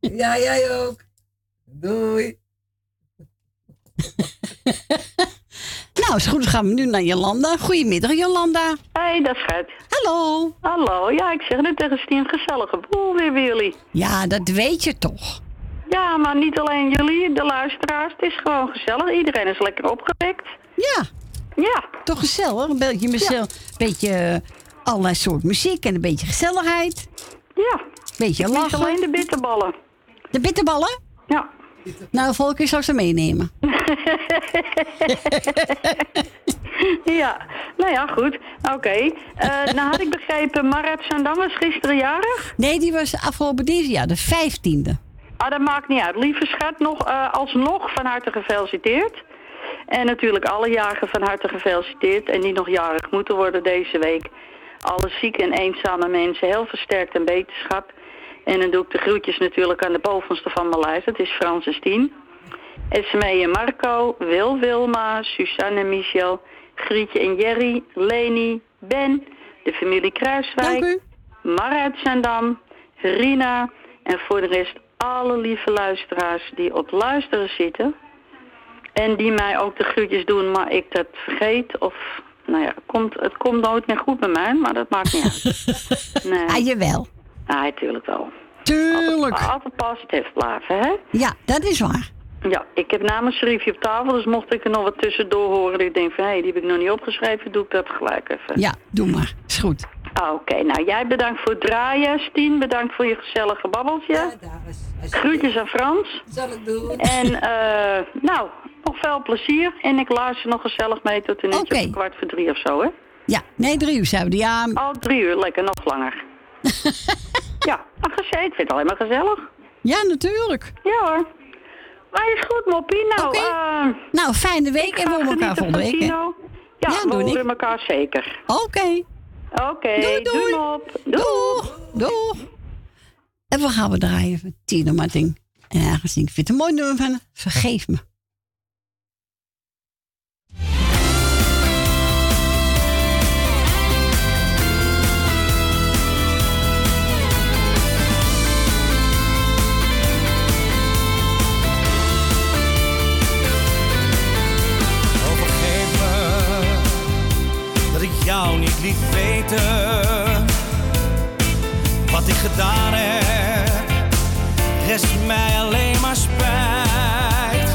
Ja, jij ook. Doei. nou, is goed. Dan gaan we nu naar Jolanda. Goedemiddag, Jolanda. Hé, dat schat. Hallo. Hallo, ja, ik zeg net tegen Stien, gezellige boel weer bij jullie. Ja, dat weet je toch. Ja, maar niet alleen jullie, de luisteraars. Het is gewoon gezellig. Iedereen is lekker opgewekt. Ja. Ja. Toch gezellig? Een beetje, mezelf, beetje eh, allerlei soort muziek en een beetje gezelligheid. Ja. Beetje Ik lachen. alleen de bitterballen. De bitterballen? Ja. Nou, volk zou ze meenemen. ja, nou ja, goed. Oké. Eh, nou had ik begrepen, Marat Zandam was gisteren jarig. Nee, die was afgelopen dinsdag, ja, de vijftiende. Ah, dat maakt niet uit. Lieve schat, nog, eh, alsnog van harte gefeliciteerd. En natuurlijk alle jarigen van harte gefeliciteerd. En die nog jarig moeten worden deze week. Alle zieke en eenzame mensen, heel versterkt en beterschap. En dan doe ik de groetjes natuurlijk aan de bovenste van mijn lijst. Dat is Frans en Stien. Esmee en Marco, Wil Wilma, Suzanne en Michel, Grietje en Jerry, Leni, Ben, de familie Kruiswijk, Mara uit Zandam, Rina en voor de rest alle lieve luisteraars die op luisteren zitten. En die mij ook de groetjes doen, maar ik dat vergeet of... Nou ja, het komt, het komt nooit meer goed met mij, maar dat maakt niet uit. Nee. Ah, jawel. Ja, natuurlijk wel. Tuurlijk. Altijd, altijd positief blijven, hè? Ja, dat is waar. Ja, ik heb namens Schriefje op tafel, dus mocht ik er nog wat tussendoor horen... dat ik denk van, hé, die heb ik nog niet opgeschreven, doe ik dat gelijk even. Ja, doe maar. Is goed. Ah, Oké, nou jij bedankt voor het draaien, Stien. Bedankt voor je gezellige babbeltje. Groetjes aan Frans. Zal ik doen. En eh, nou, nog veel plezier. En ik luister nog gezellig mee tot een uurtje of kwart voor drie of zo, hè? Ja, nee, drie uur zouden we. Ja, Oh, drie uur, lekker, nog langer. ja, ach, gezegd, ik vind het alleen maar gezellig. ja, natuurlijk. Ja hoor. Maar is goed, Moppie. Nou, eh, Nou, fijne week en we horen elkaar volgende week. Ja, Ja, we horen elkaar zeker. Oké. Oké, Doei, doei. Mop. Doeg. Doeg. En we gaan we draaien van Tino Martin. En aangezien ik vind het een mooi nummer van Vergeef me. Jou niet liet weten wat ik gedaan heb. Rest mij alleen maar spijt.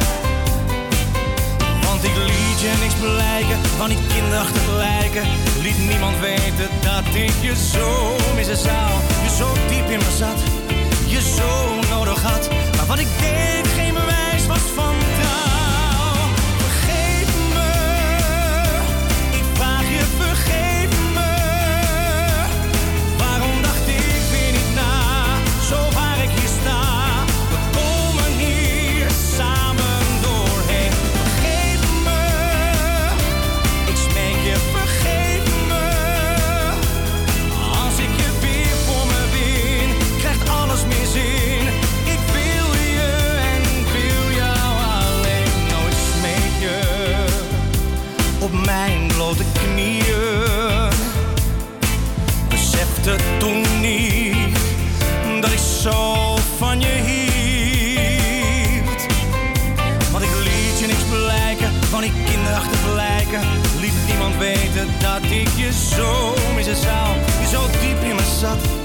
Want ik liet je niks blijken van die kinderachtig lijken. Liet niemand weten dat ik je zo missen zou. Je zo diep in me zat, je zo nodig had. Maar wat ik deed geen bewijs was van dat ik je zo missen zou. Je zo diep in me zat,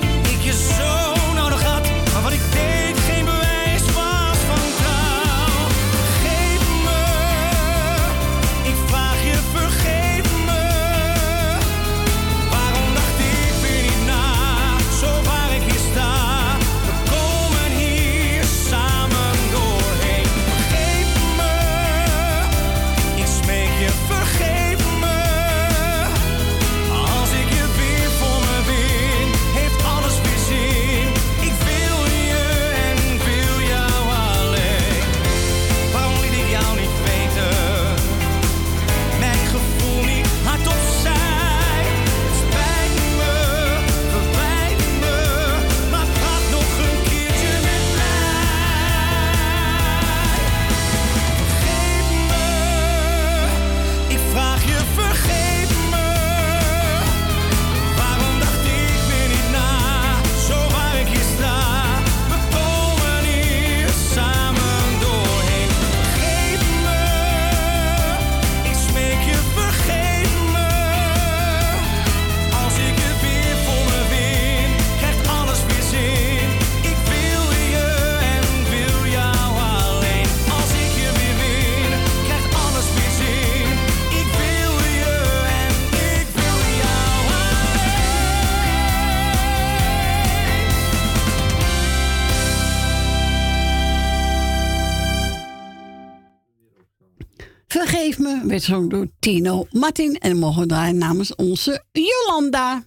werd door Tino Martin. En mogen draaien namens onze Jolanda.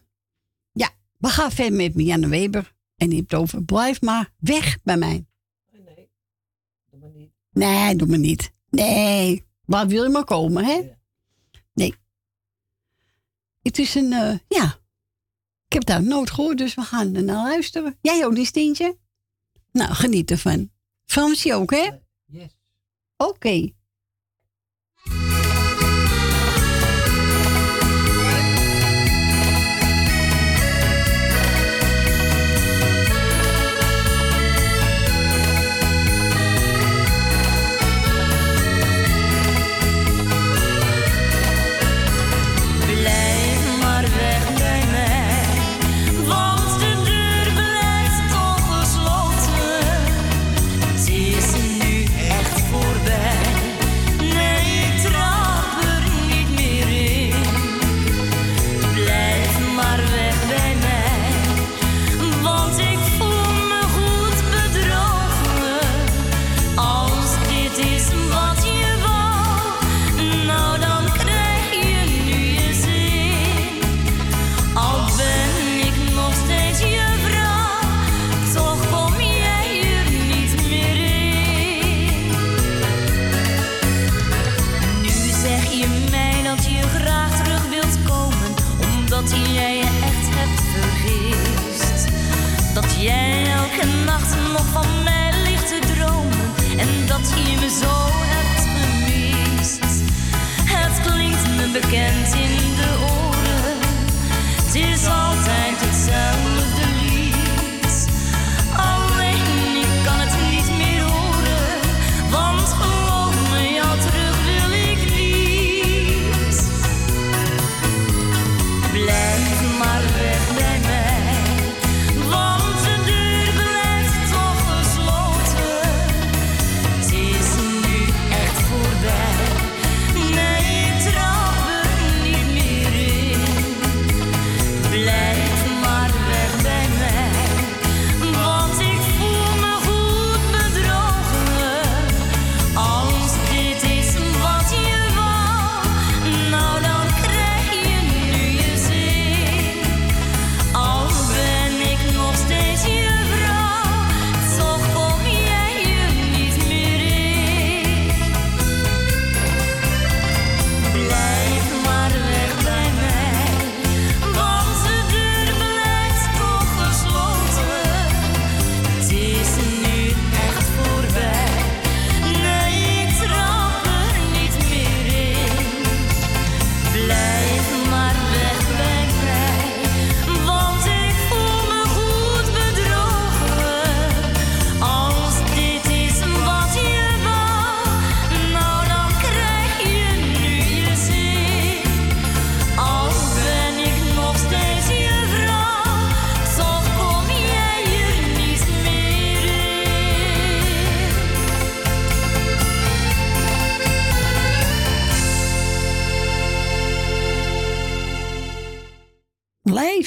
Ja, we gaan verder met Mianne Weber. En die heeft over blijf maar weg bij mij. Nee, doe maar niet. Nee, doe maar niet. Nee, waar wil je maar komen, hè? Nee. Het is een, eh, ja. Ik heb daar nooit gehoord, dus we gaan er naar luisteren. Jij ook, die stientje? Nou, geniet ervan. Fransje ook, hè? Yes. Oké.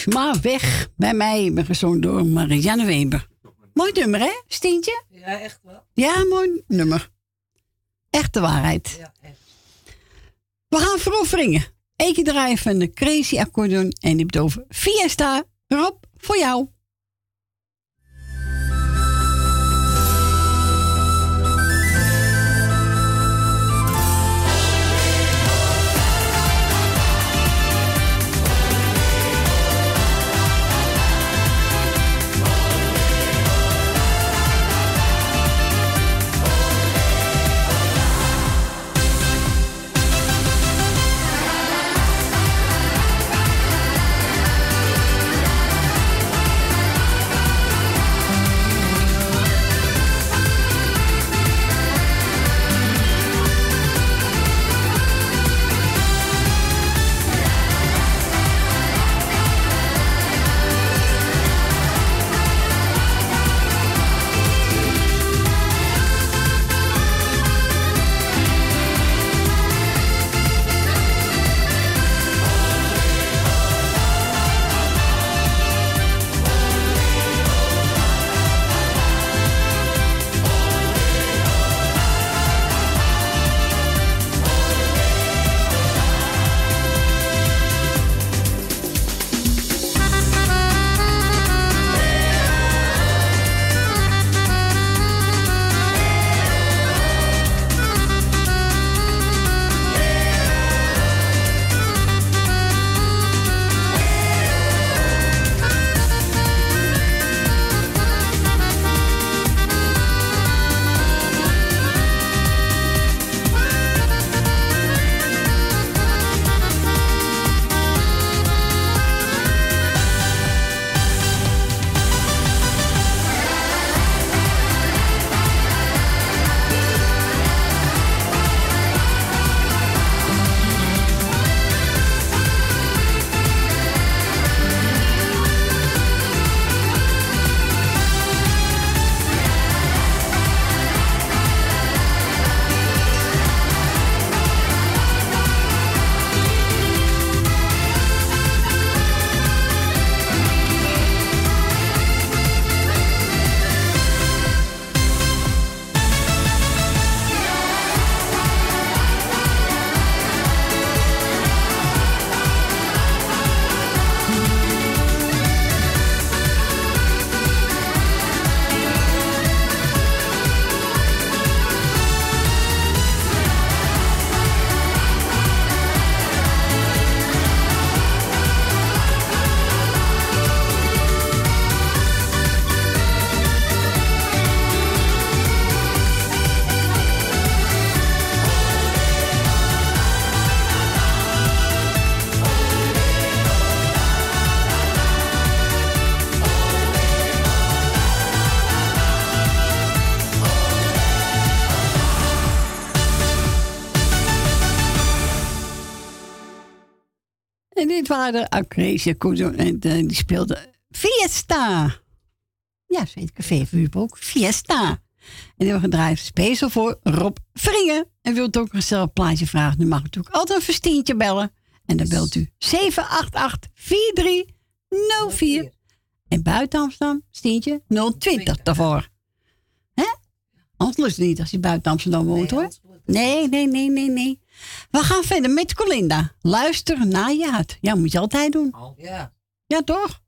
Blijf maar weg bij mij, gezongen door Marianne Weber. Mooi nummer, hè, Stientje? Ja, echt wel. Ja, mooi nummer. Echt de waarheid. Ja, echt. We gaan veroveringen. Eén keer draaien van de Crazy Accordeon en die over Fiesta. Rob, voor jou. vader Agnesia en eh, die speelde Fiesta. Ja, zeker. VVU ook. Fiesta. En die hebben we gedraaid speciaal voor Rob Vringen. En wilt ook een zelf plaatje vragen, dan mag u natuurlijk altijd een verstientje bellen. En dan belt u 788-4304. En buiten Amsterdam, stientje 020 daarvoor. Hè? Anders niet als je buiten Amsterdam woont hoor. Nee, nee, nee, nee, nee. We gaan verder met Colinda. Luister naar je hart. Ja, moet je altijd doen. Ja. Ja, toch?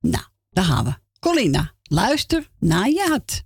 Nou, daar gaan we. Colinda, luister naar je hart.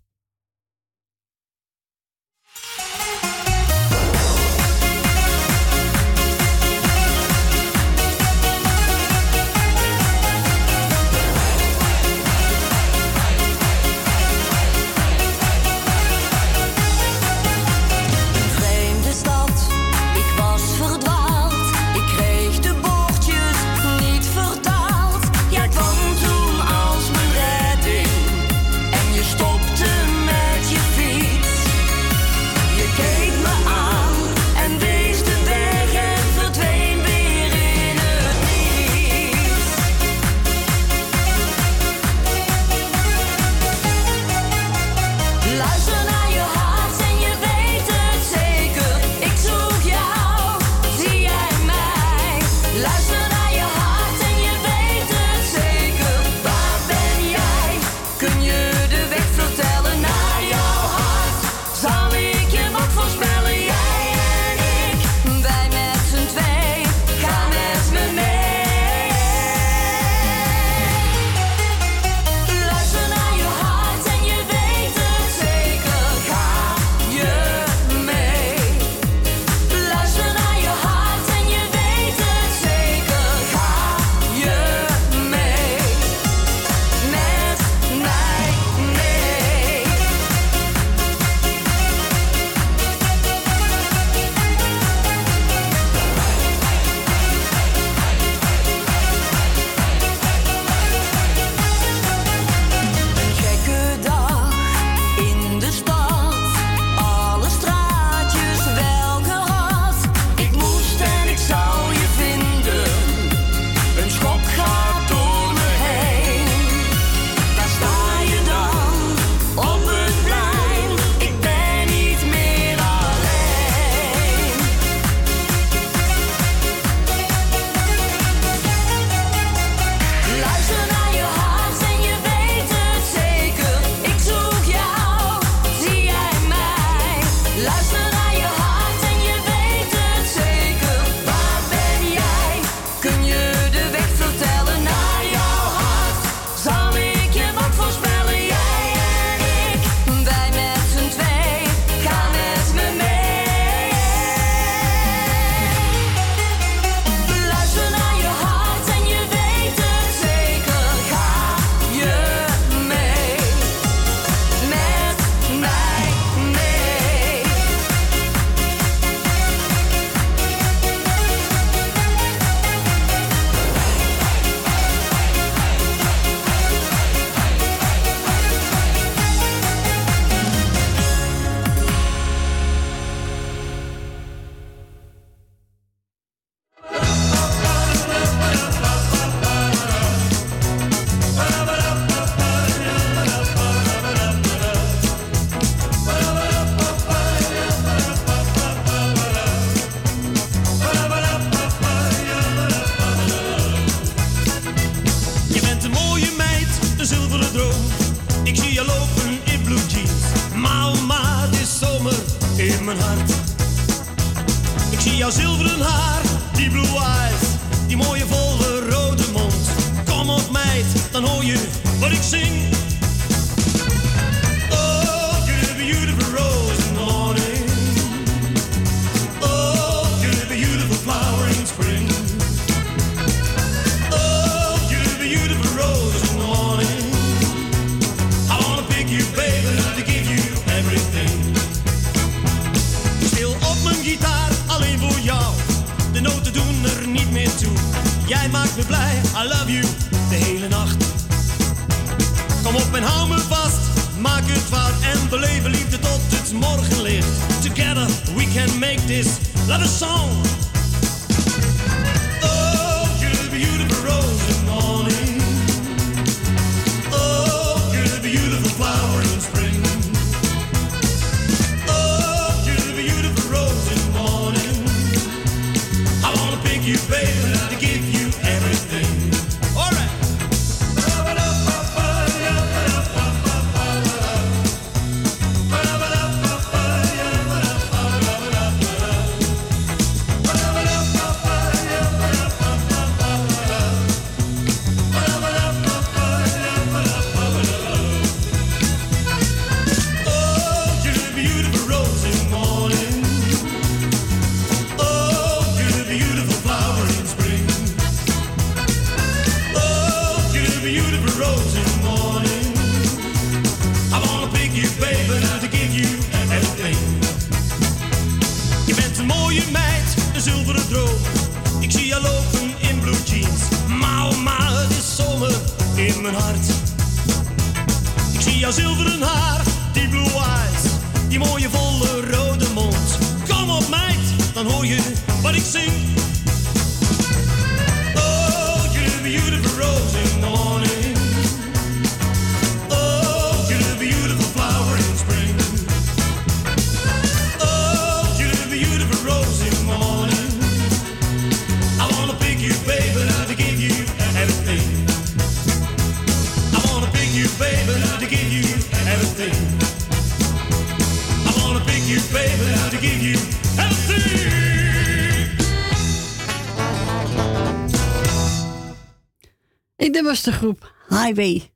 Was de groep Highway.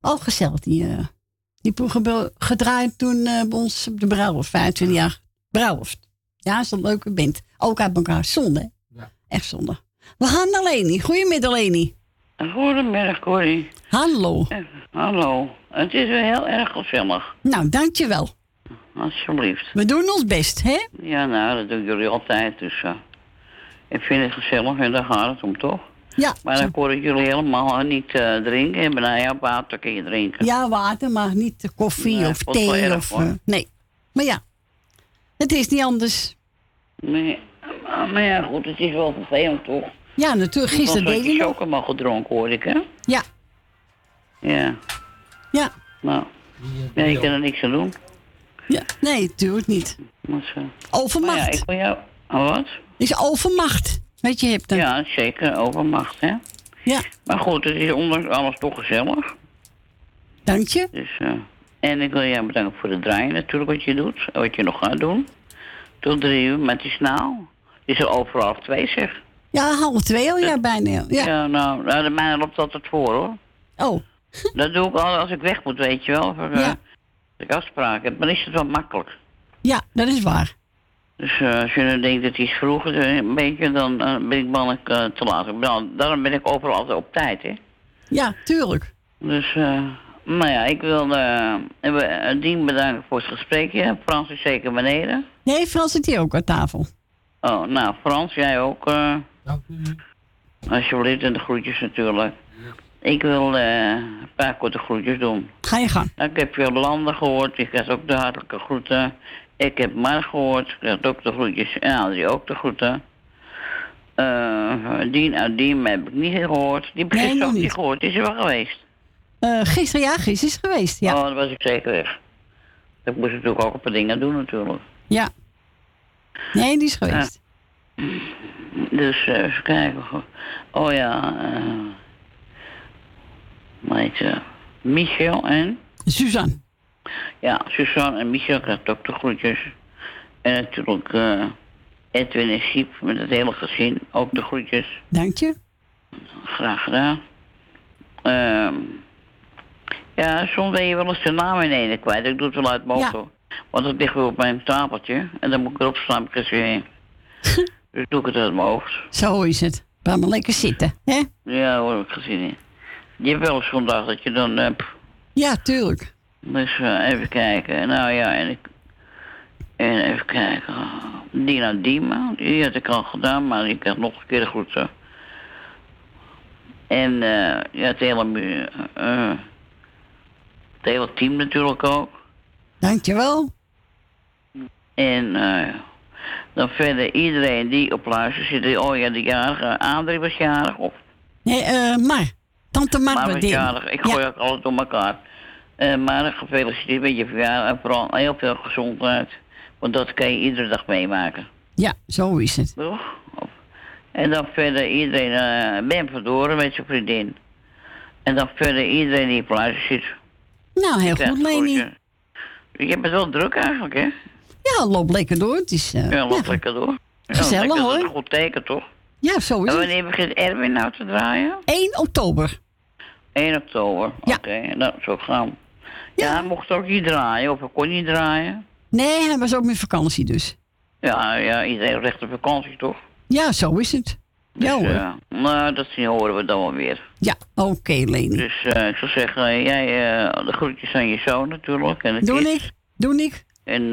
Al gezellig, die, eh die proef gedraaid toen eh, bij ons op de bruiloft, 25 jaar bruiloft. Ja, is een leuke band. Ook uit elkaar, zonde. hè? Echt zonde. We gaan naar Leni. Goedemiddag, Leni. Goedemiddag, Corrie. Hallo. Eh, Hallo. Het is weer heel erg gezellig. Nou, dankjewel. Alsjeblieft. We doen ons best, hè? Ja, nou, dat doen jullie altijd. Dus eh, ik vind het gezellig en daar gaat het om, toch? Ja. Maar dan ik jullie helemaal niet eh, drinken. En nou ja, water kun je drinken. Ja, water, maar niet de koffie Nee, of thee. Of, eh, nee. Maar ja, het is niet anders. Nee, maar, maar ja, goed, het is wel vervelend, toch? Ja, natuurlijk. Gisteren deed je nog. ook allemaal gedronken, hoor ik, hè? Ja. Ja. Ja. Nou, ja, je kan er niks aan doen. Ja, nee, natuurlijk niet. Overmacht. Maar ja, ik wil jou... Oh, wat? is overmacht. Weet je, je hebt een... Ja, zeker, overmacht, hè? Ja. Maar goed, het is ondanks alles toch gezellig. Dank je. Dus, eh, en ik wil jou bedanken voor het draaien natuurlijk, wat je doet. Wat je nog gaat doen. Tot drie uur, maar het is nou. Het is al over half twee, zeg. Ja, half twee al, ja, bijna. Ja. Ja, nou, nou, de mijne loopt altijd voor, hoor. Oh. Dat doe ik al als ik weg moet, weet je wel. Voor, eh, Als ik afspraken heb, dan is het wel makkelijk. Ja, dat is waar. Dus eh, als je dan denkt dat het is vroeger, eh, een beetje, dan eh, ben ik mannelijk eh, te laat. Ben al- daarom ben ik overal altijd op tijd, hè. Ja, tuurlijk. Dus, eh, nou ja, ik wil Dien bedanken voor het gesprekje. Frans is zeker beneden. Nee, Frans zit hier ook aan tafel. Oh, nou, Frans, jij ook. eh Dank u. alsjeblieft, en de groetjes natuurlijk. Ik wil eh, een paar korte groetjes doen. Ga je gang. Nou, ik heb Jolanda gehoord, ik had ook de hartelijke groeten. Ik heb Mar gehoord, ik had ook de groetjes. En Adrie ook de groeten. Eh Dien uit Dien heb ik niet gehoord. Die heb ik Nee, ook niet gehoord. Die is er wel geweest. Eh, gisteren, ja, gisteren is geweest. Ja. Oh, dan was ik zeker weg. Ik moest natuurlijk ook een paar dingen doen natuurlijk. ja. Nee, die is geweest. Dus eh, even kijken. Oh ja, eh ze? Michel en? Suzanne. Ja, Suzanne en Michel krijgt ook de groetjes. En natuurlijk eh, Edwin en Siep met het hele gezin ook de groetjes. Dank je. Graag gedaan. Ehm ja, soms ben je wel eens de naam in ene kwijt. Ik doe het wel uit mijn Ja. Want het ligt weer op mijn stapeltje. En dan moet ik erop staan, ik er weer dus doe ik het uit mijn hoofd. Zo is het. Laat maar lekker zitten, hè? Ja, hoor, heb ik gezien. Je hebt wel eens zo'n dag dat je dan hebt. Ja, tuurlijk. Dus even kijken. Nou ja, en ik. En even kijken. Dina Dima, die had ik al gedaan, maar ik had nog een keer de groeten. En eh ja, het hele, eh, het hele team natuurlijk ook. Dankjewel. En eh, dan verder iedereen die op luister zit. Oh ja, de jarige Adrie was jarig. Of Nee, eh, maar. Tante Mar maar was jarig. Ik gooi ook alles door elkaar. Eh, maar gefeliciteerd met je verjaardag. En vooral heel veel gezondheid. Want dat kan je iedere dag meemaken. Ja, zo is het. Toch? En dan verder iedereen, eh Ben Verdoren met zijn vriendin. En dan verder iedereen die op zit. Nou, heel goed, Leni. Je hebt het wel druk eigenlijk, hè? Ja, loop lekker door. Het is, eh, Ja, loopt ja. lekker door. Ja, Gezellig, lekker, Dat is hoor. een goed teken, toch? Ja, zo is En het. wanneer begint Erwin nou te draaien? 1 oktober. 1 oktober. Oké, nou, zo gaan. Ja, hij mocht ook niet draaien, of hij kon niet draaien. Nee, hij was ook met vakantie dus. Ja, ja, iedereen recht op vakantie, toch? Ja, zo is het. Ja hoor. Dus, eh, nou, dat zien horen we dan wel weer. Ja, oké, Leni. Dus eh, ik zou zeggen, eh, jij de groetjes aan je zoon natuurlijk. En Doe kids. ik. Doe ik. En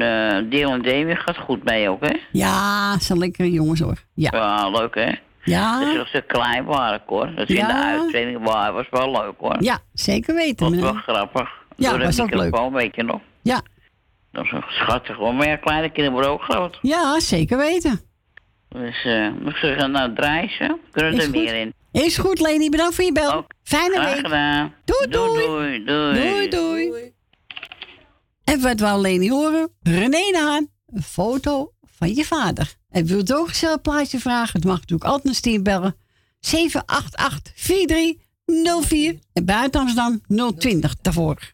Deel en Davy gaat goed mee ook, hè? Ja, zijn lekkere jongens hoor. Ja. Ja, leuk, hè? Ja. Dus als ze klein waren, hoor. Dat ze in de uitzending waren, was wel leuk, hoor. Ja, zeker weten. Dat was wel grappig. Ja, Door de was ook leuk. weet je nog. Ja. Dat was schattig, hoor. Maar ja, kleine kinderen worden ook groot. Ja, zeker weten. Dus eh, ik zeg, gaan nou draaien ze. Kunnen Is er goed. meer in. Is goed, Leni. Bedankt voor je bel. Fijne Graag week. gedaan. Doei, doei. Doei, doei. Doei, doei. En wat wou Leni horen? René de Haan, een foto van je vader. En wilt u ook een plaatje vragen? Het mag natuurlijk altijd naar Stien bellen. 788-4304 en buiten Amsterdam 020 daarvoor.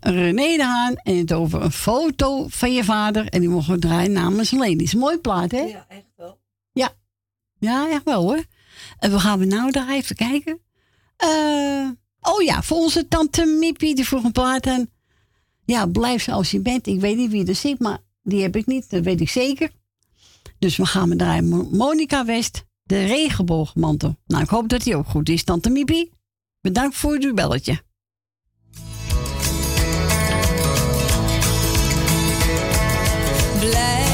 René de Haan en het over een foto van je vader. En die mogen we draaien namens. Is mooi plaat, hè? Ja, echt wel. Ja. Ja, echt wel hoor. En we gaan we nou daar even kijken. Eh, oh ja, voor onze tante Mippie, die vroeg een plaat aan. Ja, blijf zoals je bent. Ik weet niet wie er zit, maar die heb ik niet. Dat weet ik zeker. Dus we gaan we draaien. Mo- Monica West, de regenboogmantel. Nou, ik hoop dat die ook goed is, tante Mippie. Bedankt voor uw belletje. Blij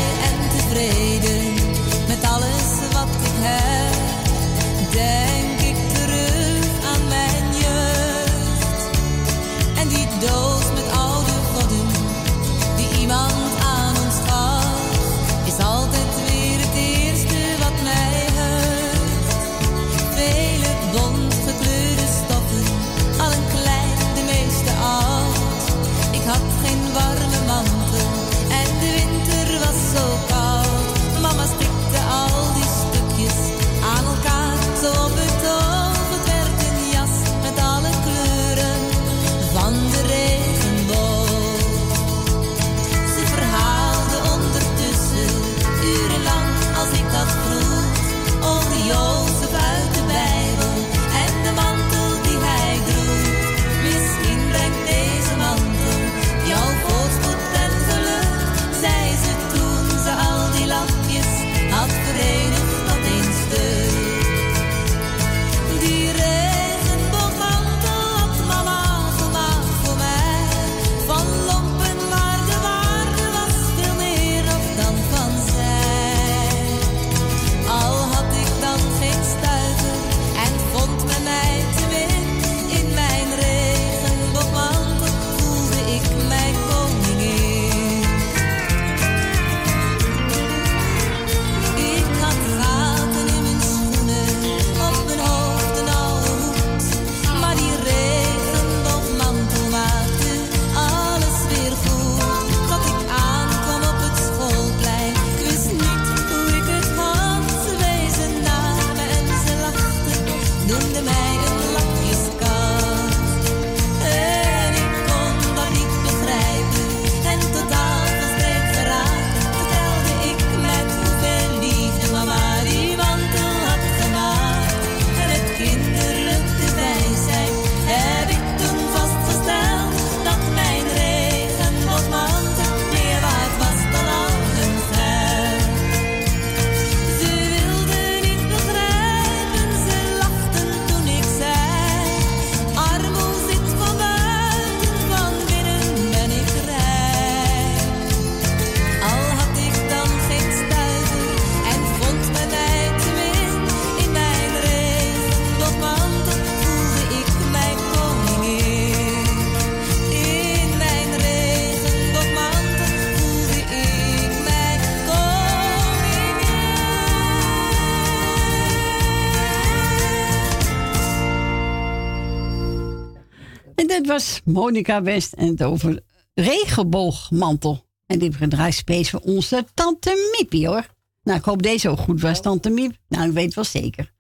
was Monica West en het over regenboogmantel. En die heeft gedraaid space voor onze tante Miepie hoor. Nou, ik hoop deze ook goed was, tante Miep. Nou, ik weet wel zeker.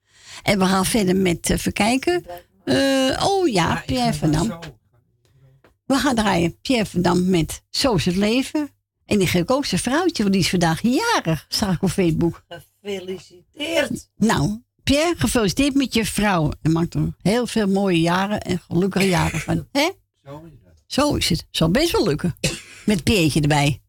En we gaan verder met, even kijken. Eh, oh ja, Pierre van Dam. We gaan draaien Pierre van Dam met Zo is het leven. En die geef ook zijn vrouwtje, want die is vandaag jarig, zag ik op Facebook. Gefeliciteerd. Nou, Pierre, gefeliciteerd met je vrouw. En maak er heel veel mooie jaren en gelukkige jaren van. Hè? Zo is het. Zal best wel lukken. Met Pierretje erbij.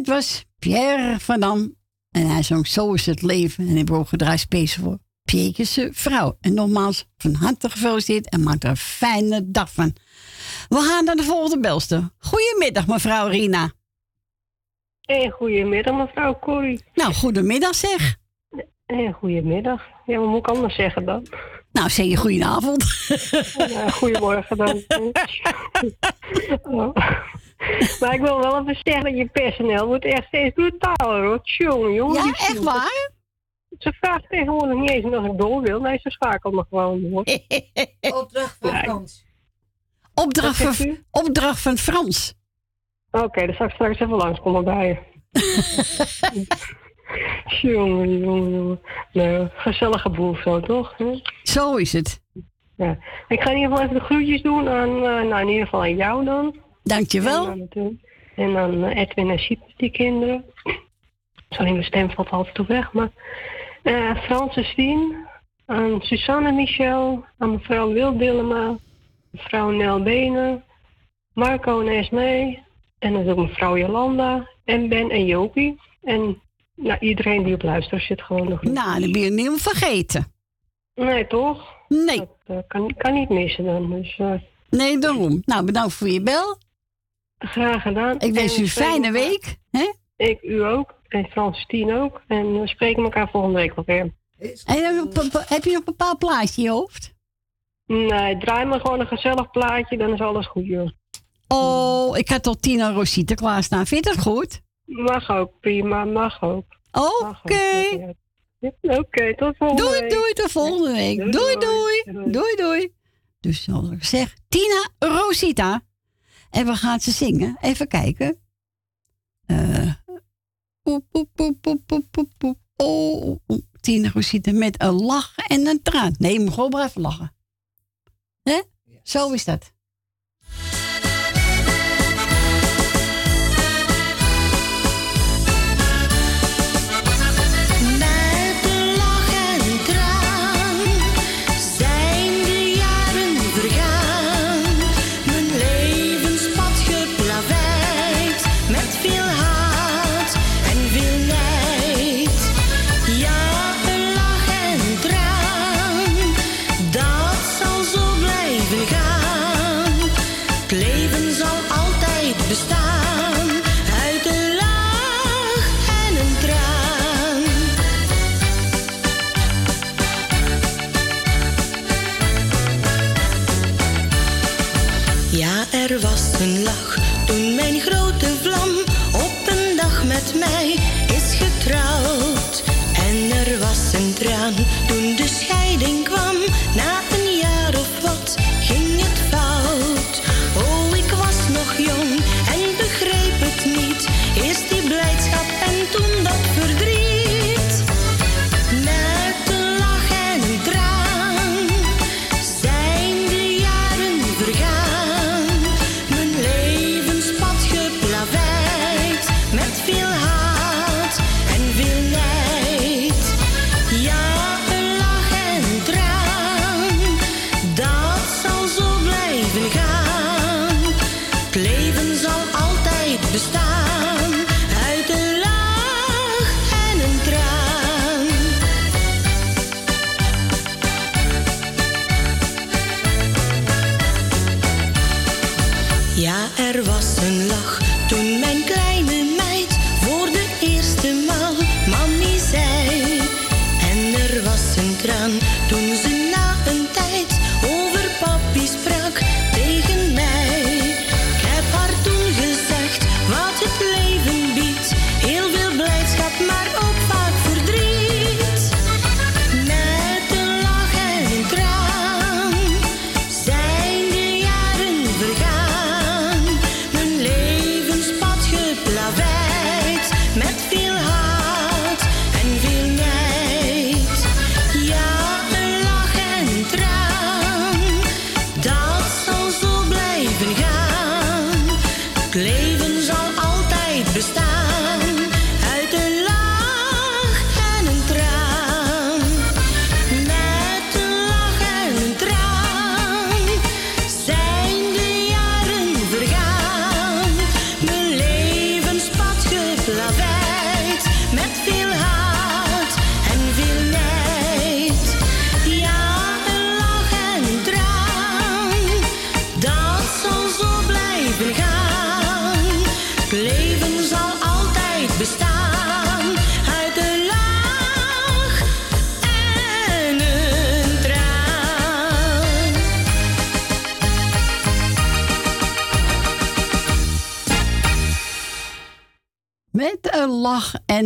Dit was Pierre van Dam. En hij zong Zo is het leven. En hij heeft ook gedraaid speciaal voor Pierre's vrouw. En nogmaals, van harte gefeliciteerd en maak er een fijne dag van. We gaan naar de volgende belster. Goedemiddag, mevrouw Rina. Hey, goedemiddag mevrouw Corrie. Nou, goedemiddag zeg. Hey, goedemiddag. Ja, wat moet ik anders zeggen dan? Nou, zeg je goedenavond. Ja, goedemorgen dan. Oh. Maar ik wil wel even zeggen dat je personeel wordt echt steeds brutaler hoor. Tjonge, jongen. Ja, echt waar? Ze vraagt tegenwoordig niet eens of ik door wil. Nee, ze schakelt me gewoon door. Opdracht van Frans. Opdracht van, opdracht van Frans. Oké, dan zal ik straks even langskomen bij je. jongen, jongen, jongen. Nou, gezellige boel zo, toch? Hè? Zo is het. Ja. Ik ga in ieder geval even de groetjes doen aan, eh, nou in ieder geval aan jou dan. Dankjewel. En aan, de- En dan eh, Edwin en Siep, die kinderen. Sorry, mijn stem valt altijd toe weg. Maar eh Francis Dien, aan Suzanne Michel, aan mevrouw Wil Dillema, mevrouw Nel Benen, Marco en Esmee. En dan ook mevrouw Jolanda en Ben en Jopie. En nou, iedereen die op luistert zit gewoon nog. Nou, dan ben je niet vergeten. Nee, toch? Nee. Dat eh, kan, kan niet missen dan. Dus, eh, Nee, daarom. Nou, bedankt voor je bel. Graag gedaan. Ik wens En u een fijne week. Hè? Ik u ook. En Frans Tien ook. En we spreken elkaar volgende week weer. En heb je nog een- bepaald plaatje in je hoofd? Nee, draai maar gewoon een gezellig plaatje, dan is alles goed, joh. Oh, ik had tot Tina Rosita klaarstaan. Vind je dat goed? Mag ook, prima, mag ook. Oké. Oké, tot volgende Doei, week. doei, tot volgende week. Doei, Doei, doei. doei. Doei, doei. Dus zoals ik zeg, Tina Rosita. En we gaan ze zingen. Even kijken. Eh. poep, poep, poep, poep, poep, poep, poep. Oh, oh, Tina Rosita met een lach en een traan. Nee, je moet gewoon blijven lachen. Hè? Zo is dat.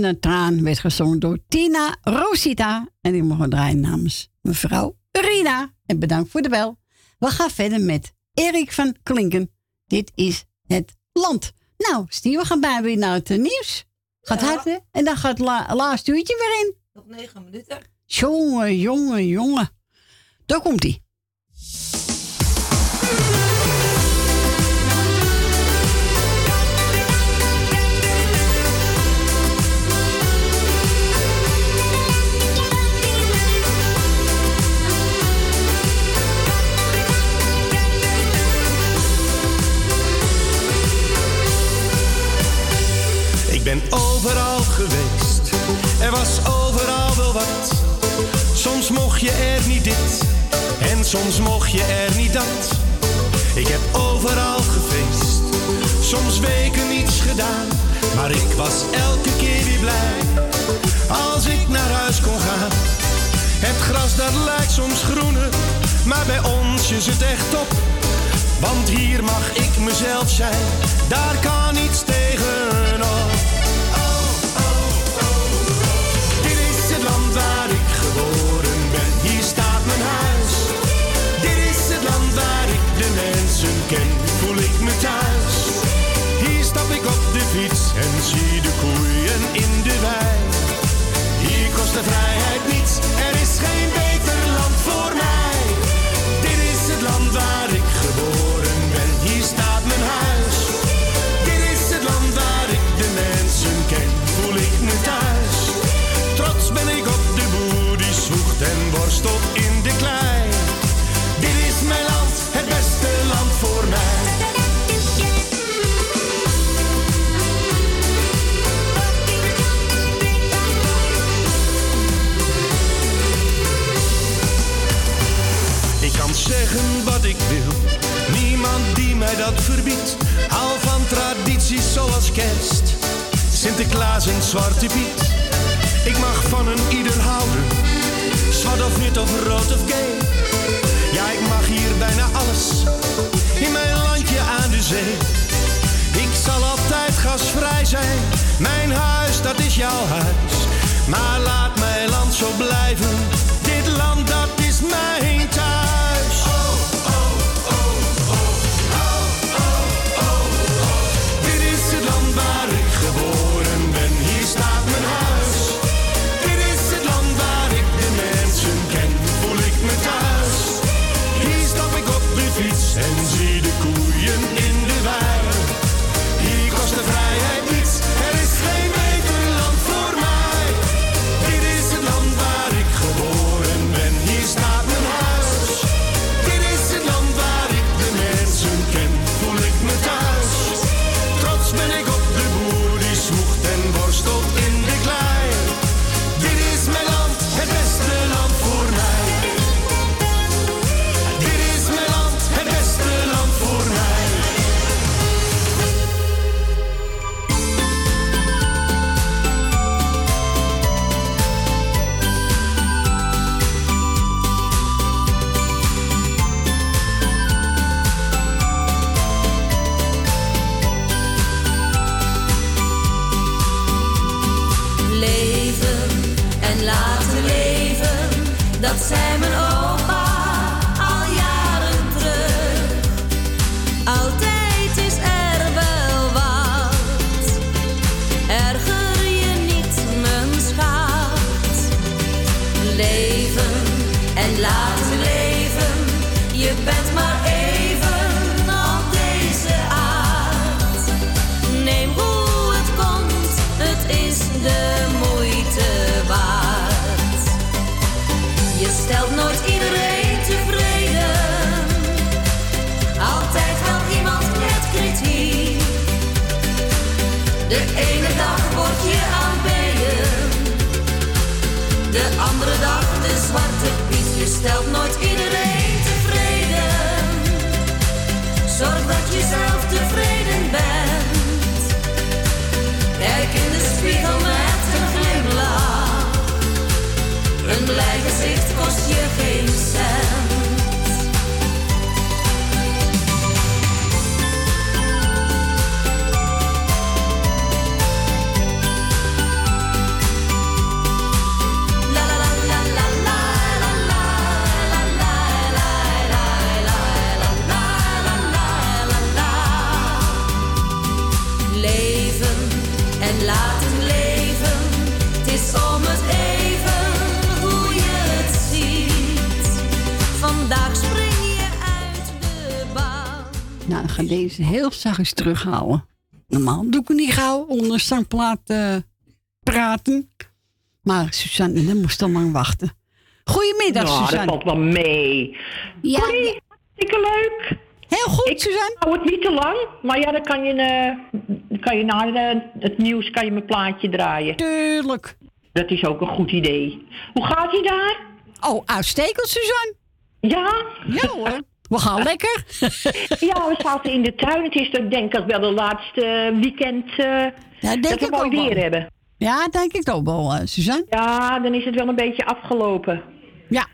Een traan werd gezongen door Tina Rosita. En die mogen draaien namens mevrouw Rina. En bedankt voor de bel. We gaan verder met Erik van Klinken. Dit is het land. Nou, Steve, we gaan bijna weer naar het eh, nieuws. Gaat hard, hè? En dan gaat het la laatste uurtje weer in. Nog negen minuten. Jongen, jongen, jongen. Daar Ik ben overal geweest, er was overal wel wat. Soms mocht je er niet dit en soms mocht je er niet dat. Ik heb overal gefeest, soms weken niets gedaan. Maar ik was elke keer weer blij als ik naar huis kon gaan. Het gras dat lijkt soms groener, maar bij ons is het echt top, Want hier mag ik mezelf zijn, daar kan niets tegenop. Sinterklaas en Zwarte Piet. Ik mag van een ieder houden, zwart of wit of rood of gay. Ja, ik mag hier bijna alles, in mijn landje aan de zee. Ik zal altijd gasvrij zijn, mijn huis dat is jouw huis. Maar laat mijn land zo blijven, dit land dat is mijn thuis. Zachtjes terughalen. Normaal doe ik het niet gauw onder zangplaat eh, praten. Maar Suzanne, dan moest al lang wachten. Goedemiddag, Nou, dat Suzanne. valt wel mee. Ja, Corrie, hartstikke leuk. Heel goed, ik Suzanne. hou het niet te lang, maar ja, dan kan je, eh, dan kan je na eh, het nieuws kan je mijn plaatje draaien. Tuurlijk. Dat is ook een goed idee. Hoe gaat ie daar? Oh, uitstekend, Suzanne. Ja? Ja hoor. We gaan lekker. ja, we zaten in de tuin. Het is toch denk ik wel de laatste weekend denk dat we mooi wel. weer hebben. Ja, denk ik ook wel, eh, Suzanne. Ja, dan is het wel een beetje afgelopen. Ja.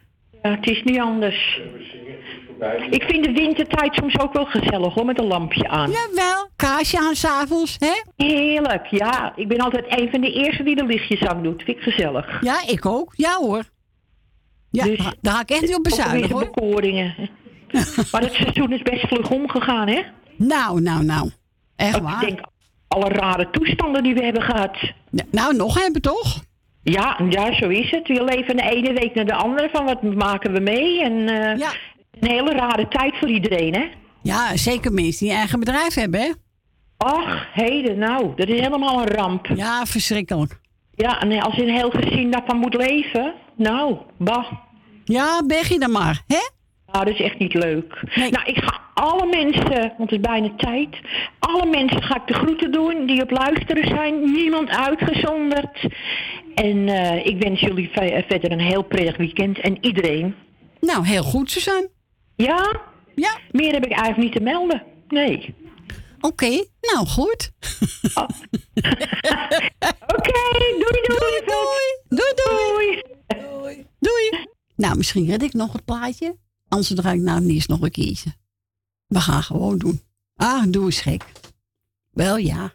Ja, het is niet anders. Ik vind de wintertijd soms ook wel gezellig hoor, met een lampje aan. Jawel, kaarsje aan s'avonds, hè? Heerlijk, ja. Ik ben altijd een van de eerste die de lichtjes aan doet. Vind ik gezellig. Ja, ik ook. Ja hoor. Ja, daar- daar ga ik echt niet op bezuinigen, hoor. bekoringen. maar het seizoen is best vlug omgegaan, hè? Nou, nou, nou. Echt Ik waar. denk alle rare toestanden die we hebben gehad. nou, nog hebben toch? Ja, ja, zo is het. We leven de ene week naar de andere van wat maken we mee. En eh, een hele rare tijd voor iedereen, hè? Ja, zeker mensen die een eigen bedrijf hebben, hè? Ach, heden, nou, dat is helemaal een ramp. Ja, verschrikkelijk. Ja, en als een heel gezin daarvan moet leven, nou, bah. Ja, ben je dan maar, hè? Nou, dat is echt niet leuk. Nou, ik ga alle mensen, want het is bijna tijd. Alle mensen ga ik de groeten doen die op luisteren zijn. Niemand uitgezonderd. En eh, ik wens jullie ve- verder een heel prettig weekend. En iedereen. Nou, heel goed, Suzanne. Ja? Ja. Meer heb ik eigenlijk niet te melden. Nee. Oké, nou goed. Oké, doei doei. Doei doei. Doei. Doei. Nou, misschien red ik nog het plaatje. Anders draai ik nou niet nog een keertje. We gaan gewoon doen. Ah, doe eens gek. Wel ja.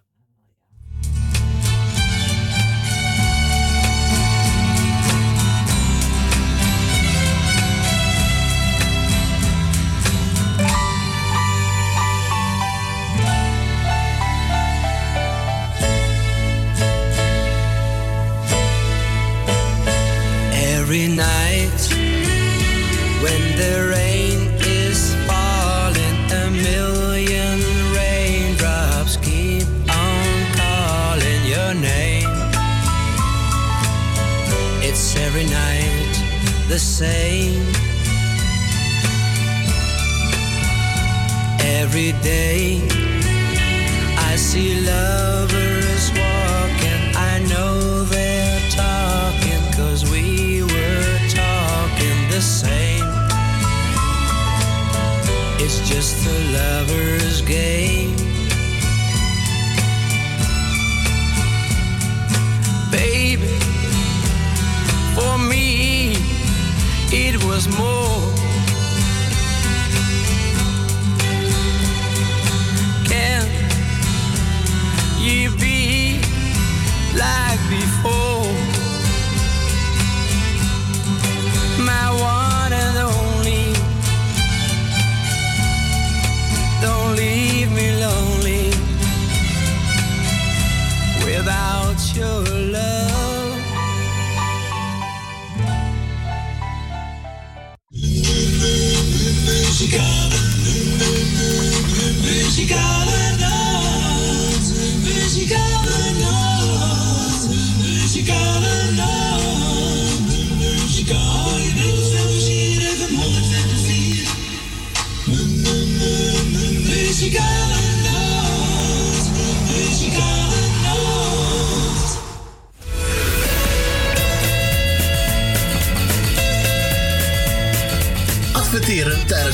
Every night the same. Every day I see lovers walking. I know they're talking cause we were talking the same. It's just a lover's game. Was more.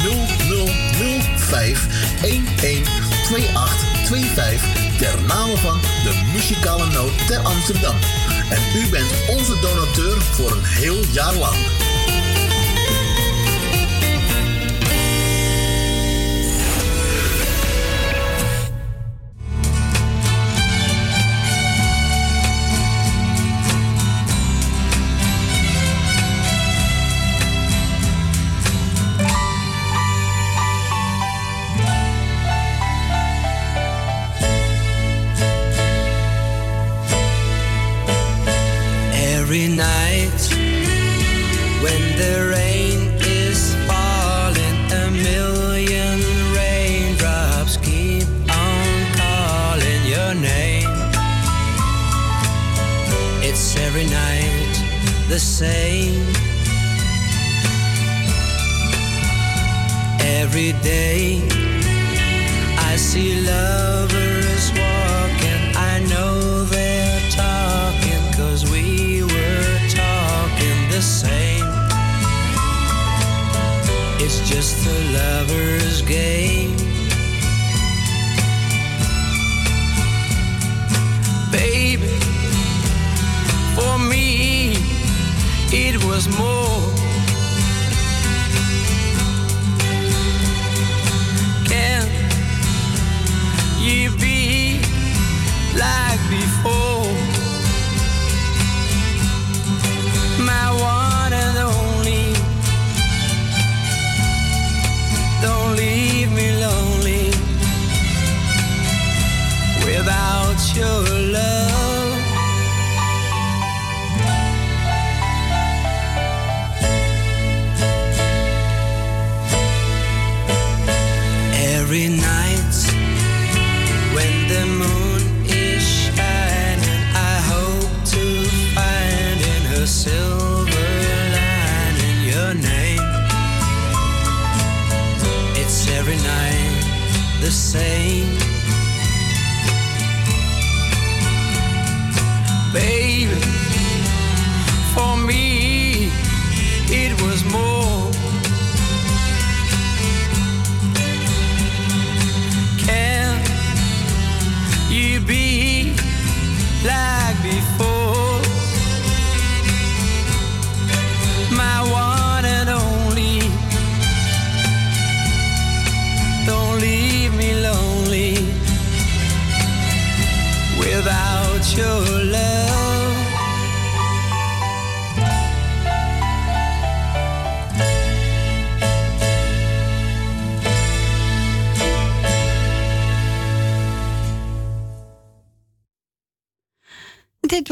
0005 112825 ter name van de muzikale noot ter Amsterdam. En u bent onze donateur voor een heel jaar lang. Every night when the rain is falling, a million raindrops keep on calling your name. It's every night the same. Every day I see lovers just a lover's game. Baby, for me, it was more.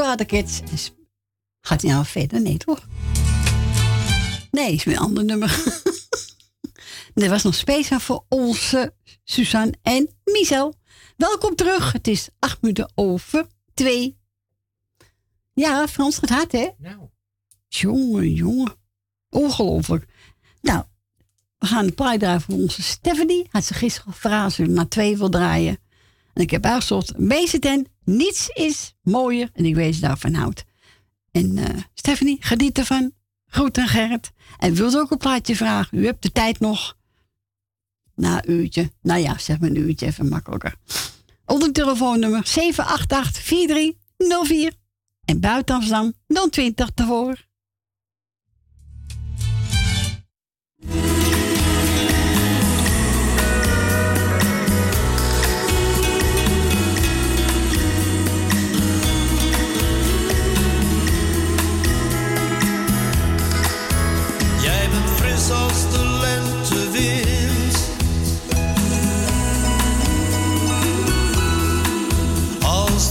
Dit waren de kids. Dus Gaat hij nou verder? Nee, toch? Nee, is weer een ander nummer. Dit was nog speciaal voor onze Suzanne en Michel. Welkom terug. Het is acht minuten over twee. Ja, Frans gaat hard, hè? Nou. Jongen, jongen. Ongelooflijk. Nou, we gaan de plaat draaien voor onze Stephanie. Had ze gisteren gevraagd naar twee wil draaien. En ik heb uitgezocht, ten, niets is mooier. En ik weet daarvan houdt. En eh Stephanie, geniet ervan. Groet aan Gerrit. En wilt ook een plaatje vragen? U hebt de tijd nog. Na een uurtje. Nou ja, zeg maar een uurtje even makkelijker. Onder telefoonnummer 788-4304. En buiten Amsterdam 020 ervoor.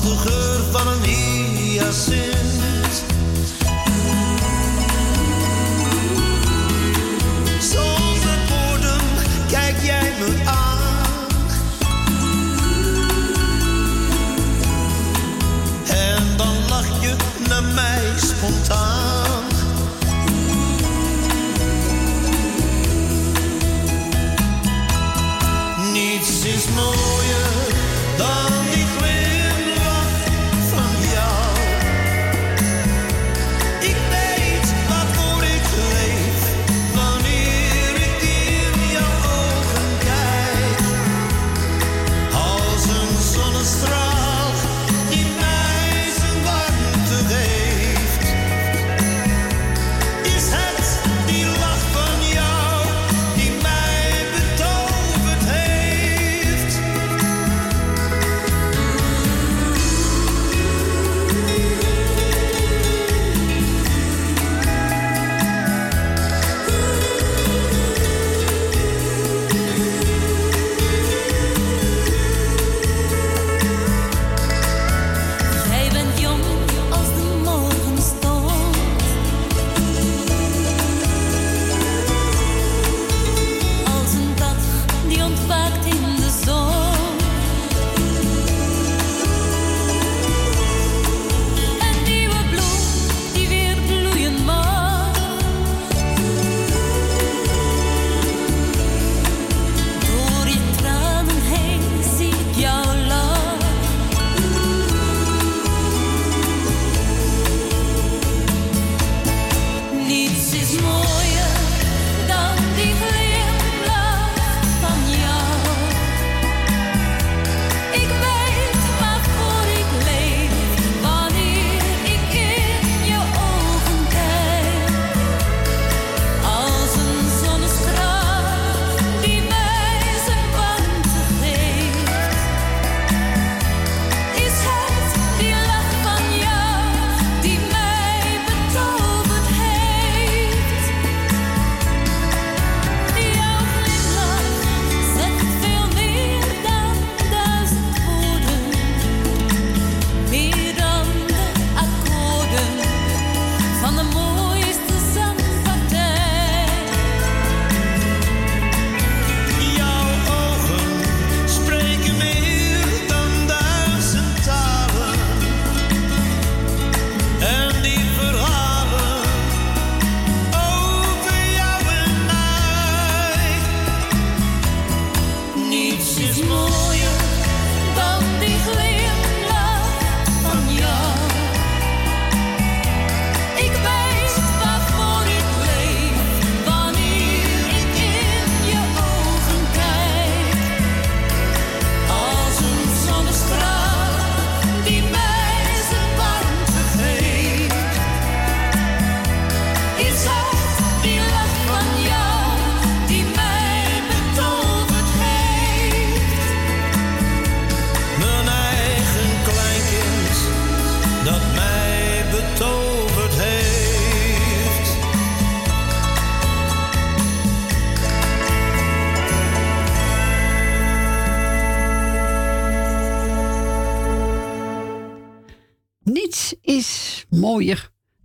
De geur van een hyacint. Zonder woorden kijk jij me aan. En dan lach je naar mij spontaan. Niets is mooier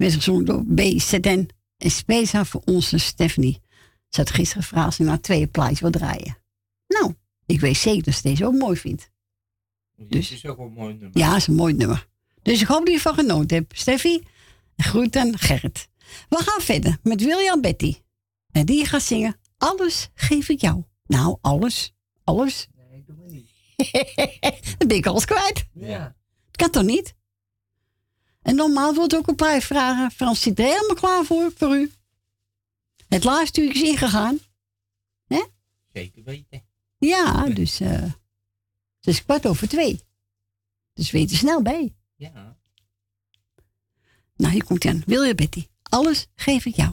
Werd gezongen door BZN. En speciaal voor onze Stephanie. Ze had gisteren gevraagd ze maar twee plaatjes wil draaien. Nou, ik weet zeker dat ze deze ook mooi vindt. Dit is ook wel een mooi nummer. Ja, is een mooi nummer. Dus ik hoop dat je ervan genoten hebt. Steffi, groet aan Gerrit. We gaan verder met William Betty. En die gaat zingen Alles geef ik jou. Nou, alles. Alles. Nee, doe maar niet. Dan ben ik alles kwijt. Ja. Dat kan toch niet? En normaal wordt ook een paar vragen. Frans zit er helemaal klaar voor, voor u. Het laatste uur is ingegaan. Hè? Zeker weten. Ja, dus eh het is kwart over twee. Dus weet er snel bij. Ja. Nou, hier komt hij aan. Wil je, Betty? Alles geef ik jou.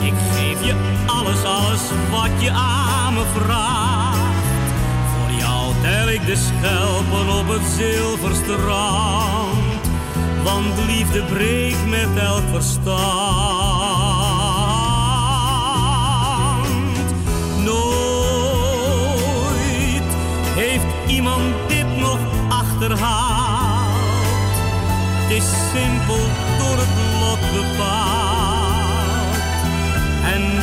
Ik geef je alles, alles wat je aan me vraagt. Voor jou tel ik de schelpen op het zilverstrand, want liefde breekt met elk verstand. Nooit heeft iemand dit nog achterhaald. Het is simpel door het lot bepaald.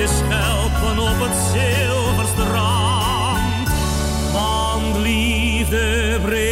de schelpen op het zilverstrand. Want liefde breekt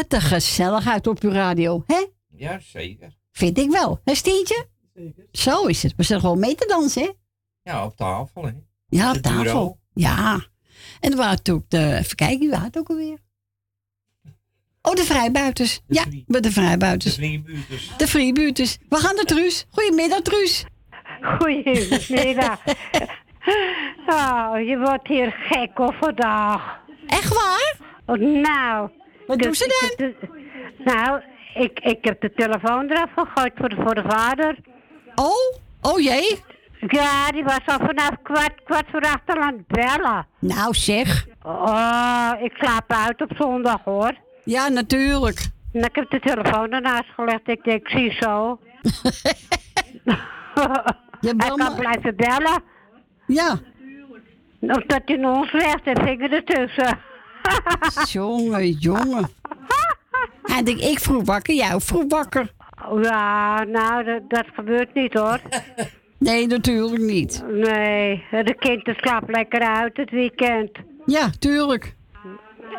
Wat een gezelligheid op uw radio, hè? Ja, zeker. Vind ik wel. Hè, Stientje? Zeker. Zo is het. We zijn gewoon mee te dansen, hè? Ja, op tafel, hè. Ja, op De tafel. bureau. Ja. En er waren natuurlijk de... Even kijken, wie waren het ook alweer? Oh, de vrijbuiters. ja, met de vrijbuiters. De vrijbuiters. De vrijbuiters. We gaan naar Truus. Goedemiddag, Truus. Goedemiddag. Oh, je wordt hier gek of vandaag. Echt waar? Nou. Wat dus doen ze de- nou, ik, ik heb de telefoon eraf gegooid voor de, voor de vader. Oh? Oh jee? Ja, die was al vanaf kwart, kwart voor acht aan het bellen. Nou zeg. Oh, ik slaap uit op zondag hoor. Ja, natuurlijk. En ik heb de telefoon ernaast gelegd. Ik denk, zie zo. hij kan blijven bellen. Ja. Of dat hij ons legt en vinger ertussen. Jongen, jongen. Denkt, ik vroeg wakker, jij ook vroeg wakker. Ja, nou, dat, dat gebeurt niet hoor. Nee, natuurlijk niet. Nee, de kind slaapt lekker uit het weekend. Ja, tuurlijk.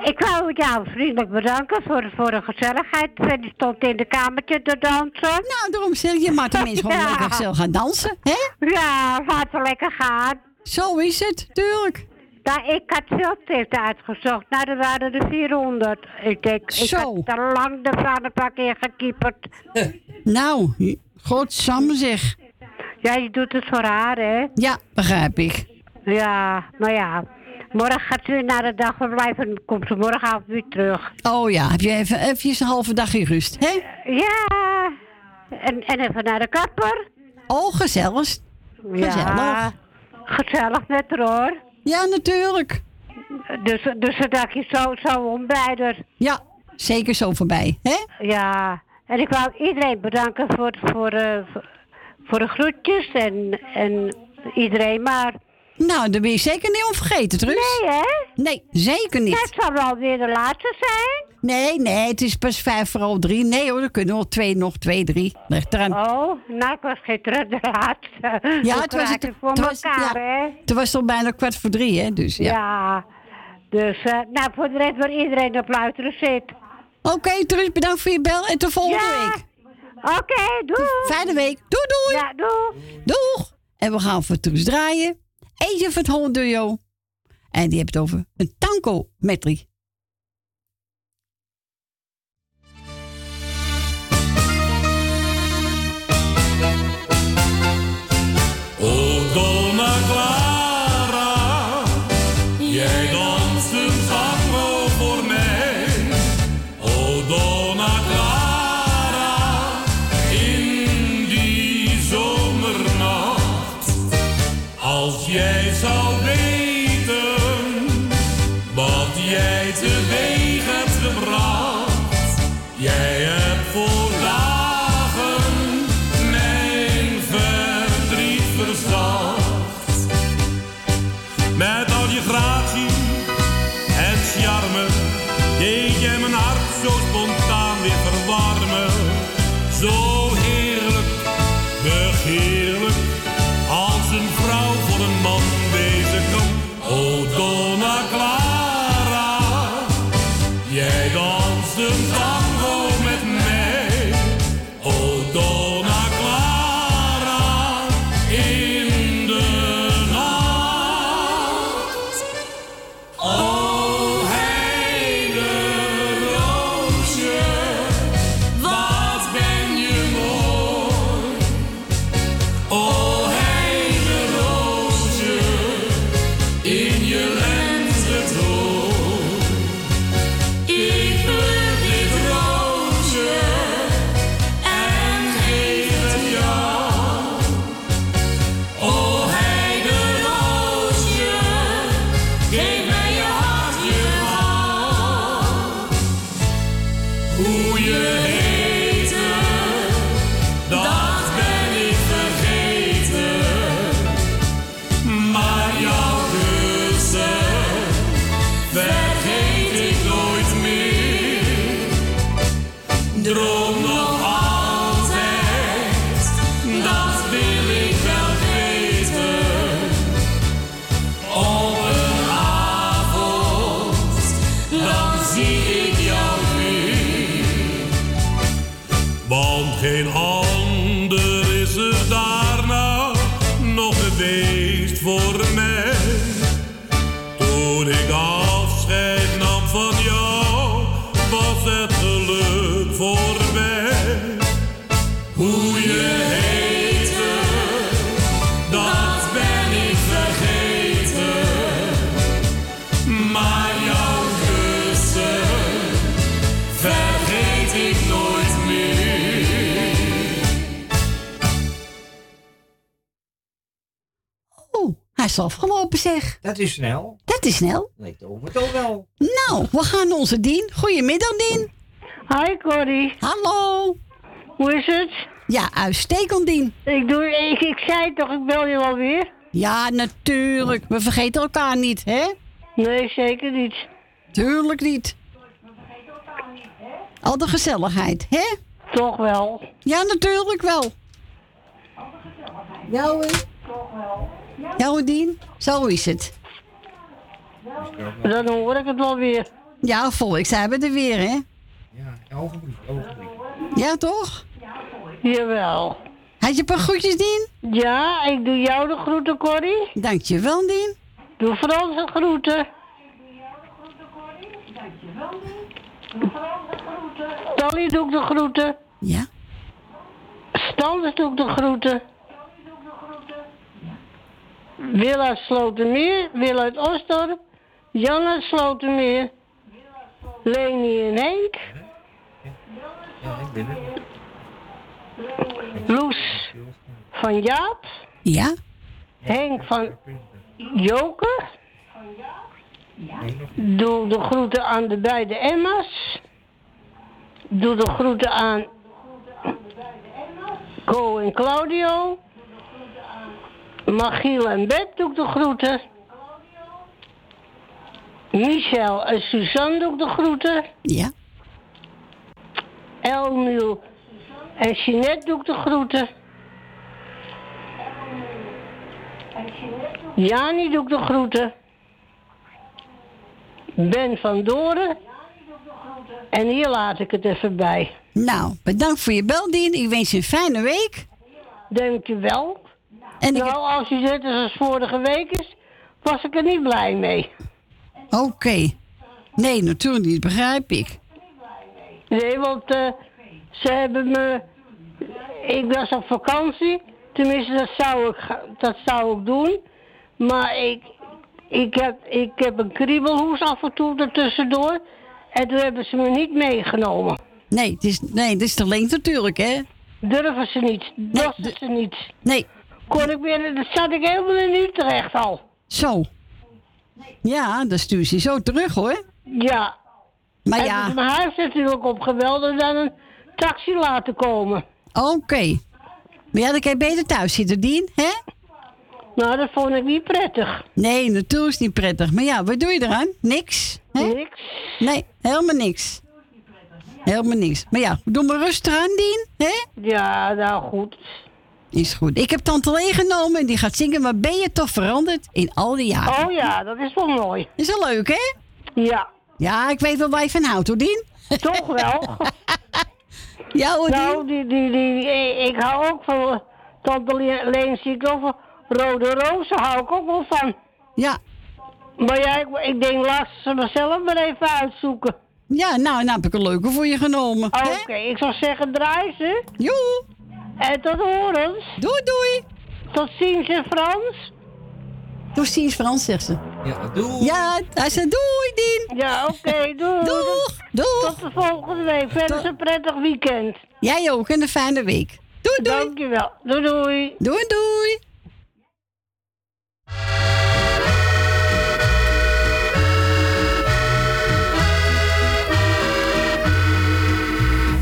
Ik wou jou vriendelijk bedanken voor, voor de gezelligheid. Freddy stond in de kamertje te dansen. Nou, daarom zeg je, maar mensen gewoon lekker gezellig gaan dansen, hè? Ja, laten we lekker gaan. Zo is het, tuurlijk. Nou, ik had veldtips uitgezocht. Nou, er waren er 400. Ik denk, ik had te lang de vaderpak ingekieperd. Nou, godsamme zeg. Ja, je doet het voor haar, hè? Ja, begrijp ik. Ja, maar ja. Morgen gaat weer naar de dagverblijf en komt ze morgenavond weer terug. Oh ja, heb je even, even een halve dag in rust, hè? Ja. En, en even naar de kapper. Oh, gezellig. Gezellig. Ja, gezellig met haar hoor. Ja, natuurlijk. Dus, dus dan dacht je zo, zo om bij haar. Ja, zeker zo voorbij, hè? Ja, en ik wou iedereen bedanken voor, voor, eh, voor- voor de groetjes en, en iedereen maar. Nou, dat ben je zeker niet onvergeten, Truus. Nee, hè? Nee, zeker niet. Het zal wel weer de laatste zijn. Nee, nee, het is pas vijf voor al drie. Nee hoor, er kunnen nog twee, nog twee, drie. Eraan. Oh, nou, ik was gisteren de laatste. Ja, het was het. voor het was, elkaar, ja, hè? het was al bijna kwart voor drie, hè? Dus ja. Ja. Dus, eh, nou, voor de rest waar iedereen op luisteren zit. Oké, Truus, bedankt voor je bel en tot volgende Ja. week. Oké, doei. Fijne week. Doei, doei. Ja, doei. Doeg. En we gaan voor Truus draaien. Eentje van het Holland. En die heeft het over een tanko metrie. Is afgelopen zeg. Dat is snel. Dat is snel. Nee, toch het ook wel. Nou, we gaan naar onze Dien. Goedemiddag, Dien. Hi, Corrie. Hallo. Hoe is het? Ja, uitstekend, Dien. Ik, doe, ik, ik zei toch, ik bel je wel weer. Ja, natuurlijk. We vergeten elkaar niet, hè? Nee, zeker niet. Tuurlijk niet. Al de gezelligheid, hè? Toch wel. Ja, natuurlijk wel. Ja hoor. Ja hoor, Dien. Zo is het. Dan hoor ik het wel weer. Ja, volk, zijn we er weer, hè? Ja, ogenblik, ogenblik. Ja, toch? Jawel. Had je een paar groetjes, Dien? Ja, ik doe jou de groeten, Corrie. Dankjewel, Dien. Doe Frans de groeten. Tally doe ik de groeten. Ja. Standers doe ik de groeten. Wil uit Slotermeer, Wil uit Osdorp, Jan uit Slotermeer, Leni en Henk. Loes van Jaap, Ja. Henk van Joker. Doe de groeten aan de beide Emma's. Doe de groeten aan Co en Claudio. Magiel en Beb doe ik de groeten. Michel en Suzanne doe ik de groeten. Ja. Elmiel en Jeanette doe ik de groeten. Jani doe ik de groeten. Ben van Doren. En hier laat ik het even bij. Nou, bedankt voor je bel, Dien. Ik wens je een fijne week. Dankjewel. En nou, als je zit als vorige week is, was ik er niet blij mee. Oké. Nee, natuurlijk niet, begrijp ik. Nee, want eh, ze hebben me... Ik was op vakantie. Tenminste, dat zou ik, dat zou ik doen. Maar ik, ik, heb, ik heb een kriebelhoes af en toe ertussendoor. En toen hebben ze me niet meegenomen. Nee, het is, nee, het is te lengte natuurlijk, hè? Durven ze niet. Dorsten ze niet. Nee. Kon ik weer... Dat zat ik helemaal in Utrecht al. Zo. Ja, dan stuur ze je zo terug, hoor. Ja. Maar en ja. dus mijn huis natuurlijk opgebeld en dan een taxi laten komen. Oké. Maar ja, dan kan je beter thuis zitten, Dien, hè? Nou, dat vond ik niet prettig. Nee, natuurlijk is het niet prettig. Maar ja, wat doe je eraan? Niks. Hè? Niks. Nee, helemaal niks. Helemaal niks. Maar ja, doe maar rustig aan, Dien, hè? Ja, nou goed. Is goed. Ik heb Tante Lee genomen en die gaat zingen. Maar ben je toch veranderd in al die jaren? Oh ja, dat is wel mooi. Is wel leuk, hè? Ja. Ja, ik weet wel waar je van houdt, hoor, Dien. Toch wel. ja, hoor, Nou, die, die, die, eh, ik hou ook van... eh, Tante Le- Leen zie ik ook van... Rode rozen hou ik ook wel van. Ja. Maar ja, ik, ik denk, laat ze mezelf maar even uitzoeken. Ja, nou, nou heb ik een leuke voor je genomen. Oké, ik zou zeggen, draai ze. Joe. En tot horens. Doei, doei. Tot ziens in Frans. Tot ziens Frans, zegt ze. Ja, doei. Ja, hij zei doei, Dien. Ja, oké, doei. Doeg. Doeg. Tot de volgende week. Verder een prettig weekend. Jij ook, en een fijne week. Doei, doei. Dankjewel. Doei, doei. Doei, doei.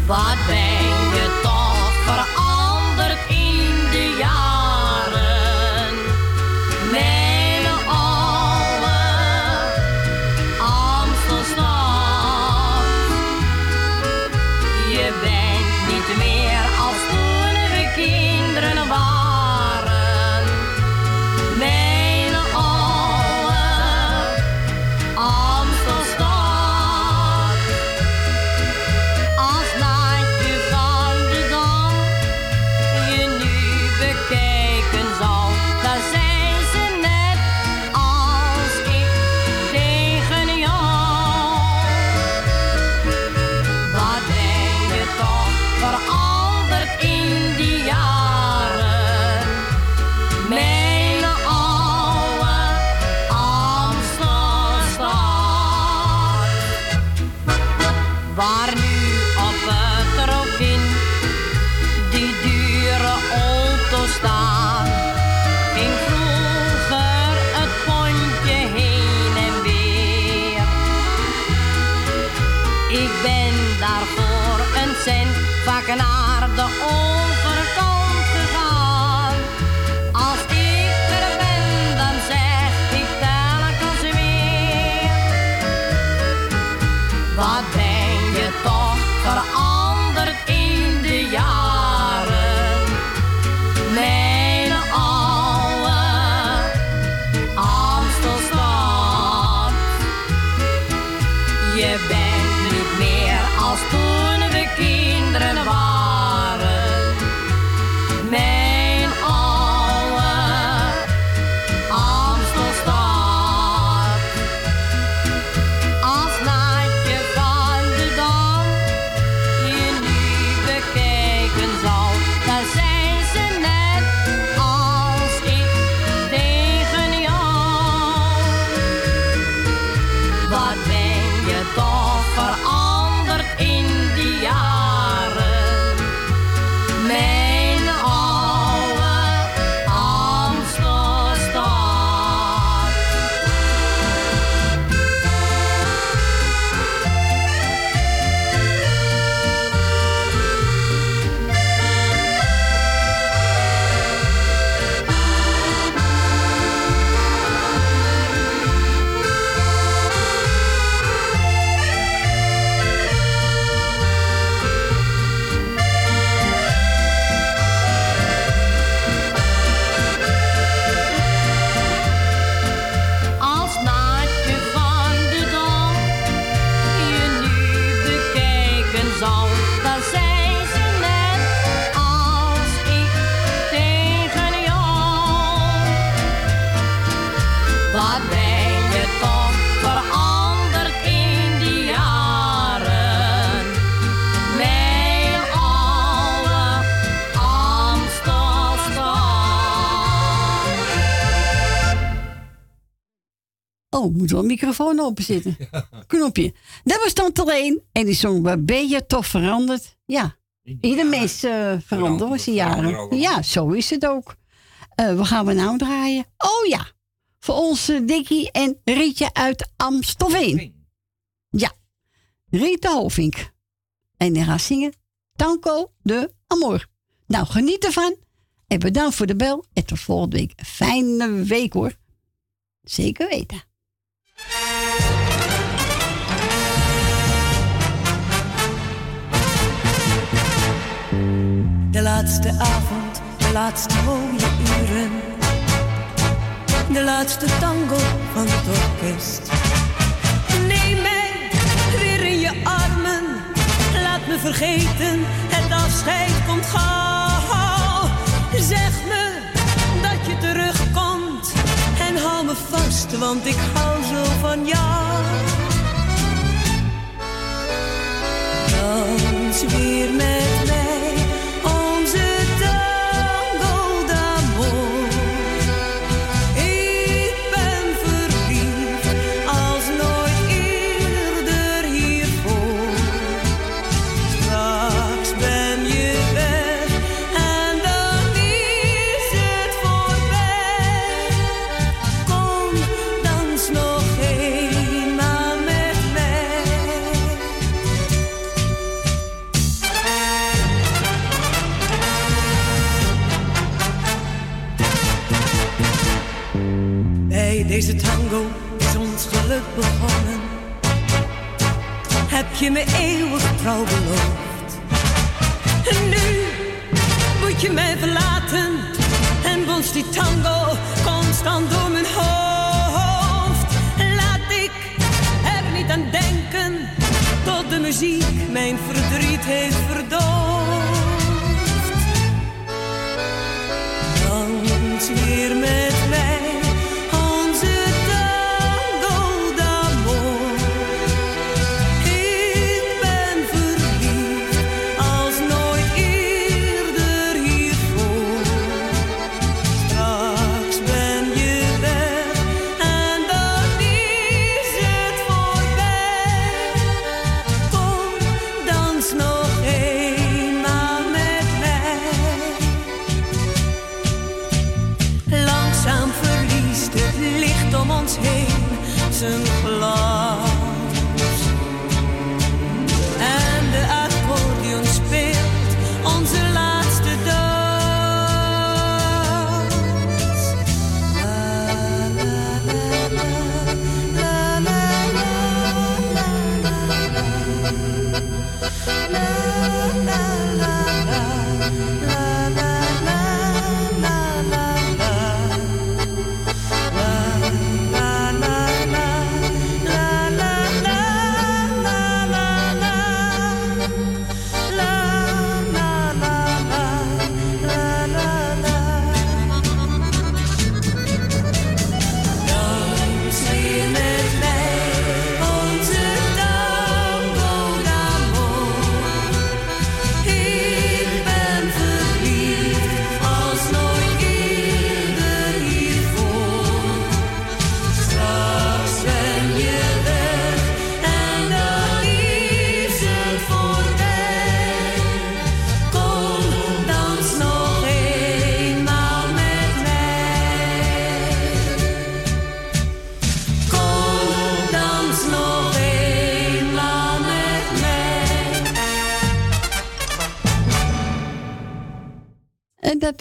Wat Oh, moet wel een microfoon openzitten. Knopje. Dat was er één. En die zong, waar ben je toch veranderd? Ja, ieder mens uh, verandert die jaren. Ja, zo is het ook. Eh wat gaan we nou draaien? Oh ja, voor onze Dikkie en Rietje uit Amstelveen. Ja, Rita Hovink. En die gaat zingen Tango de Amor. Nou, geniet ervan. En bedankt voor de bel. En tot volgende week. Fijne week hoor. Zeker weten. De laatste avond, de laatste mooie uren. De laatste tango van het orkest. Neem mij weer in je armen. Laat me vergeten, het afscheid komt gauw. Zeg me dat je terugkomt. En hou me vast, want ik hou zo van jou. Dans weer met deze tango is ons geluk begonnen. Heb je me eeuwig trouw beloofd. En nu moet je mij verlaten. En bonst die tango constant door mijn hoofd. Laat ik er niet aan denken. Tot de muziek mijn verdriet heeft verdoofd. Dans weer met mij.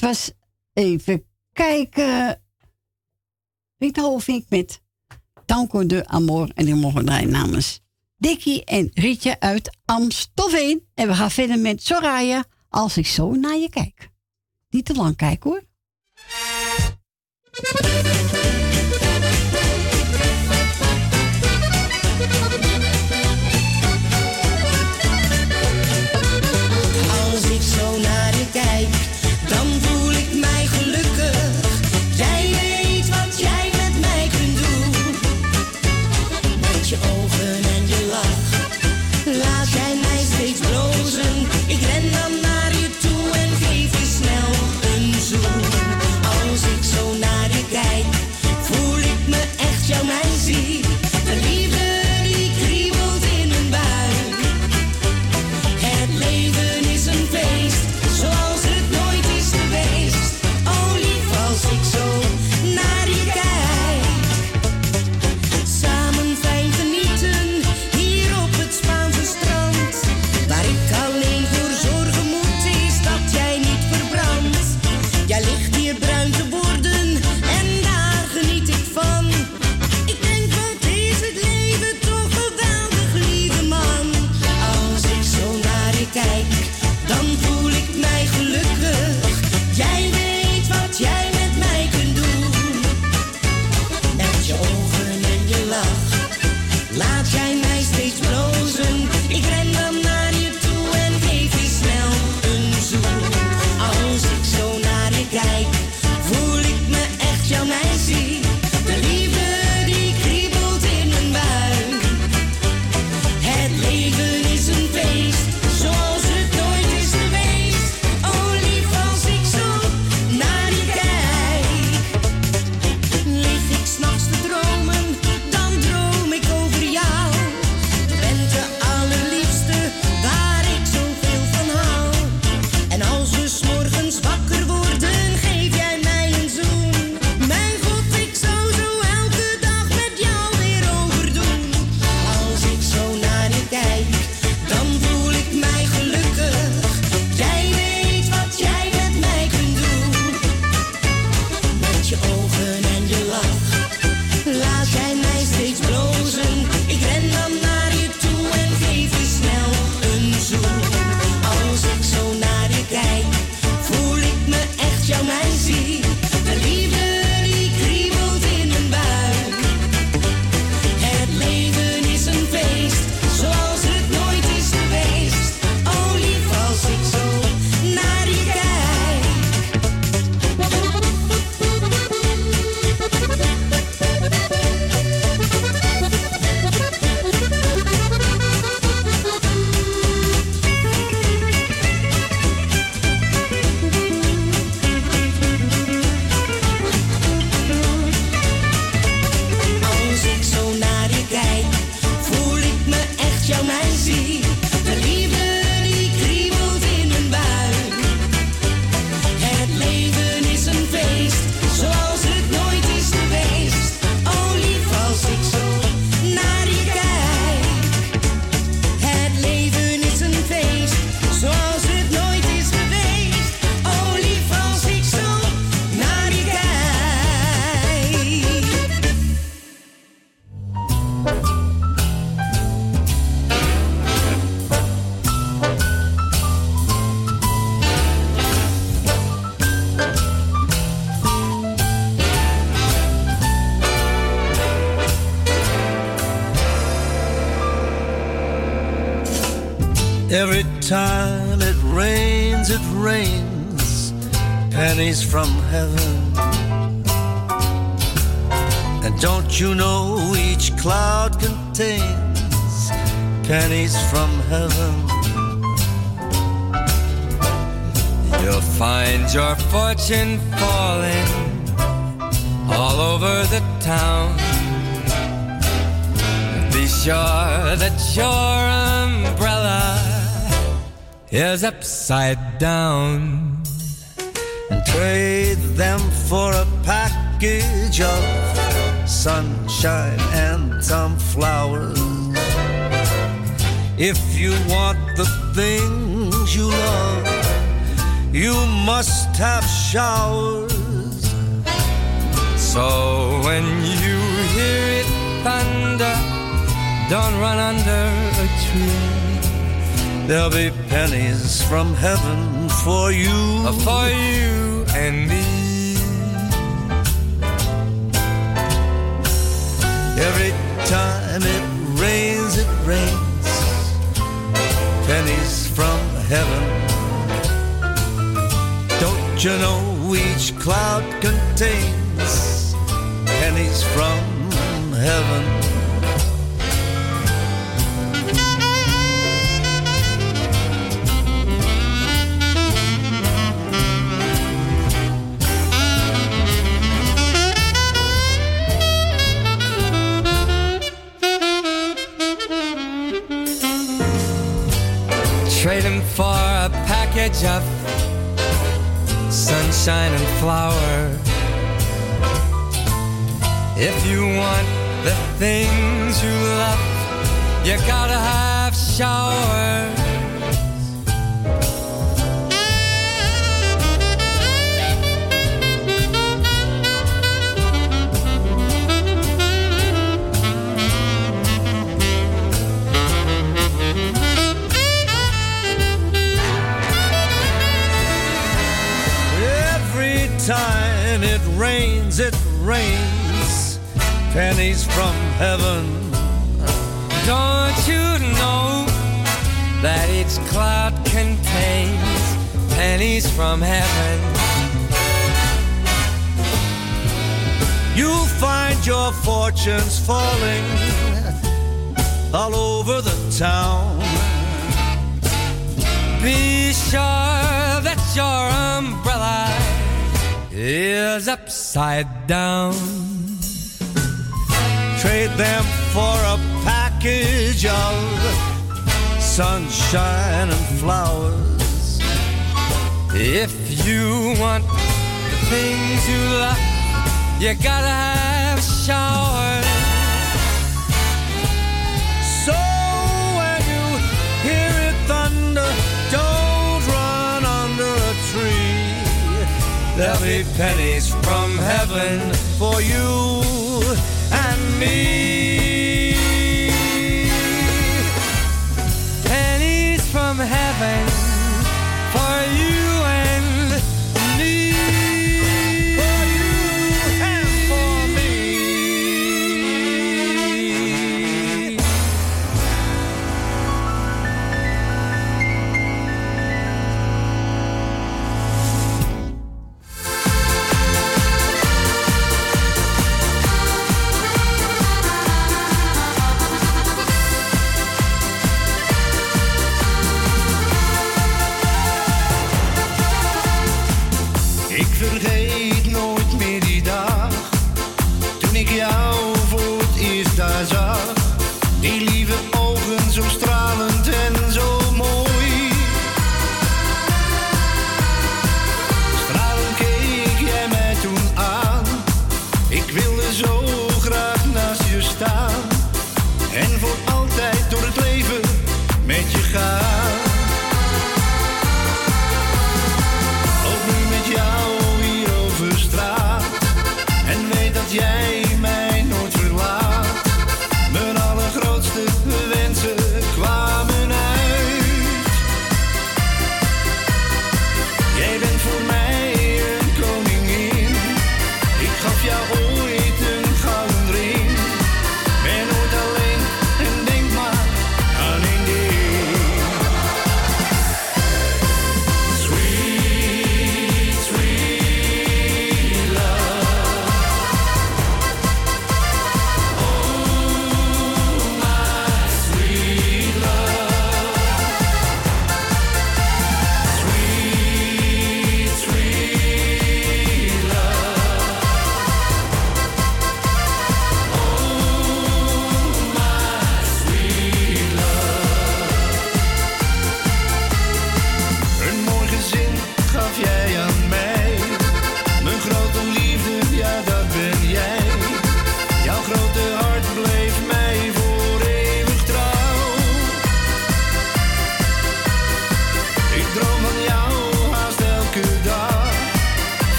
dat was even kijken. Rita ik met Tanko de Amor. En die mogen draaien namens Dikkie en Rietje uit Amstelveen. En we gaan verder met Soraya. Als ik zo naar je kijk. Niet te lang kijken hoor. upside down and trade them for a package of sunshine and some flowers. If you want the things you love, you must have showers. So when you hear it thunder, don't run under a tree. There'll be pennies from heaven for you, for you and me. Every time it rains, it rains pennies from heaven. Don't you know each cloud contains pennies from heaven? Sunshine and flowers. If you want the things you love, you gotta have showers. It rains pennies from heaven. Don't you know that each cloud contains pennies from heaven? You'll find your fortunes falling all over the town. Be sure that your umbrella is upside down. Trade them for a package of sunshine and flowers. If you want the things you love, you gotta have showers. There'll be pennies from heaven for you and me.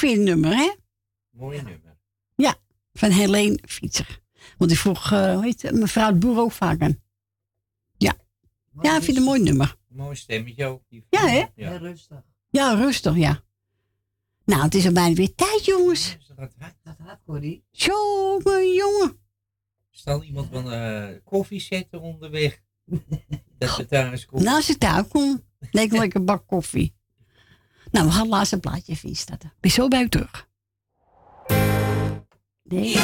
Vind je het nummer, hè? Mooie nummer. Ja, van Helene Fietser. Want ik vroeg, eh, hoe heet het, mevrouw de Boer ook vaak aan. Ja. Ja, ik vind het een mooi nummer. Mooi stemmetje ook. Die Ja, hè? Ja. rustig. Ja, rustig, ja. Nou, het is al bijna weer tijd, jongens. Dat gaat, Corrie. Jongen, jongen. Zal iemand van eh, koffie zetten onderweg? Dat we thuis komen. Nou, als ik thuis kom, leek wel lekker bak koffie. Nou, we gaan het laatste plaatje even instarten. Ben zo bij u terug. Nee.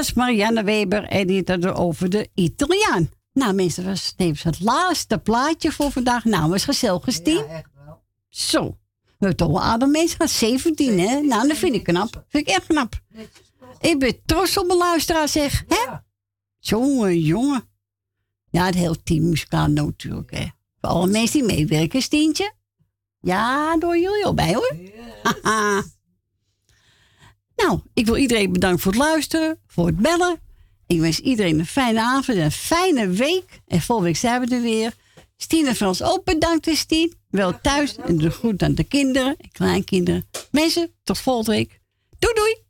Was Marianne Weber en die had het over de Italiaan. Nou mensen, dat was tevens het laatste plaatje voor vandaag. Nou, was gezellig Stien. Zo. We hebben toch wel aardig mensen gehad. 17, hè? Nou, dat vind ik knap. Vind ik echt knap. Ik ben trots op mijn luisteraar, zeg. Hè? Jongen, jongen. Ja, het hele team muzikaal natuurlijk, hè. Voor alle mensen die meewerken, Stientje. Ja, door jullie al bij, hoor. Haha. Nou, ik wil iedereen bedanken voor het luisteren, voor het bellen. Ik wens iedereen een fijne avond en een fijne week. En volgende week zijn we er weer. Stien en Frans ook bedankt, Stien. Wel thuis en de groet aan de kinderen en kleinkinderen. Mensen, tot volgende week. Doei doei!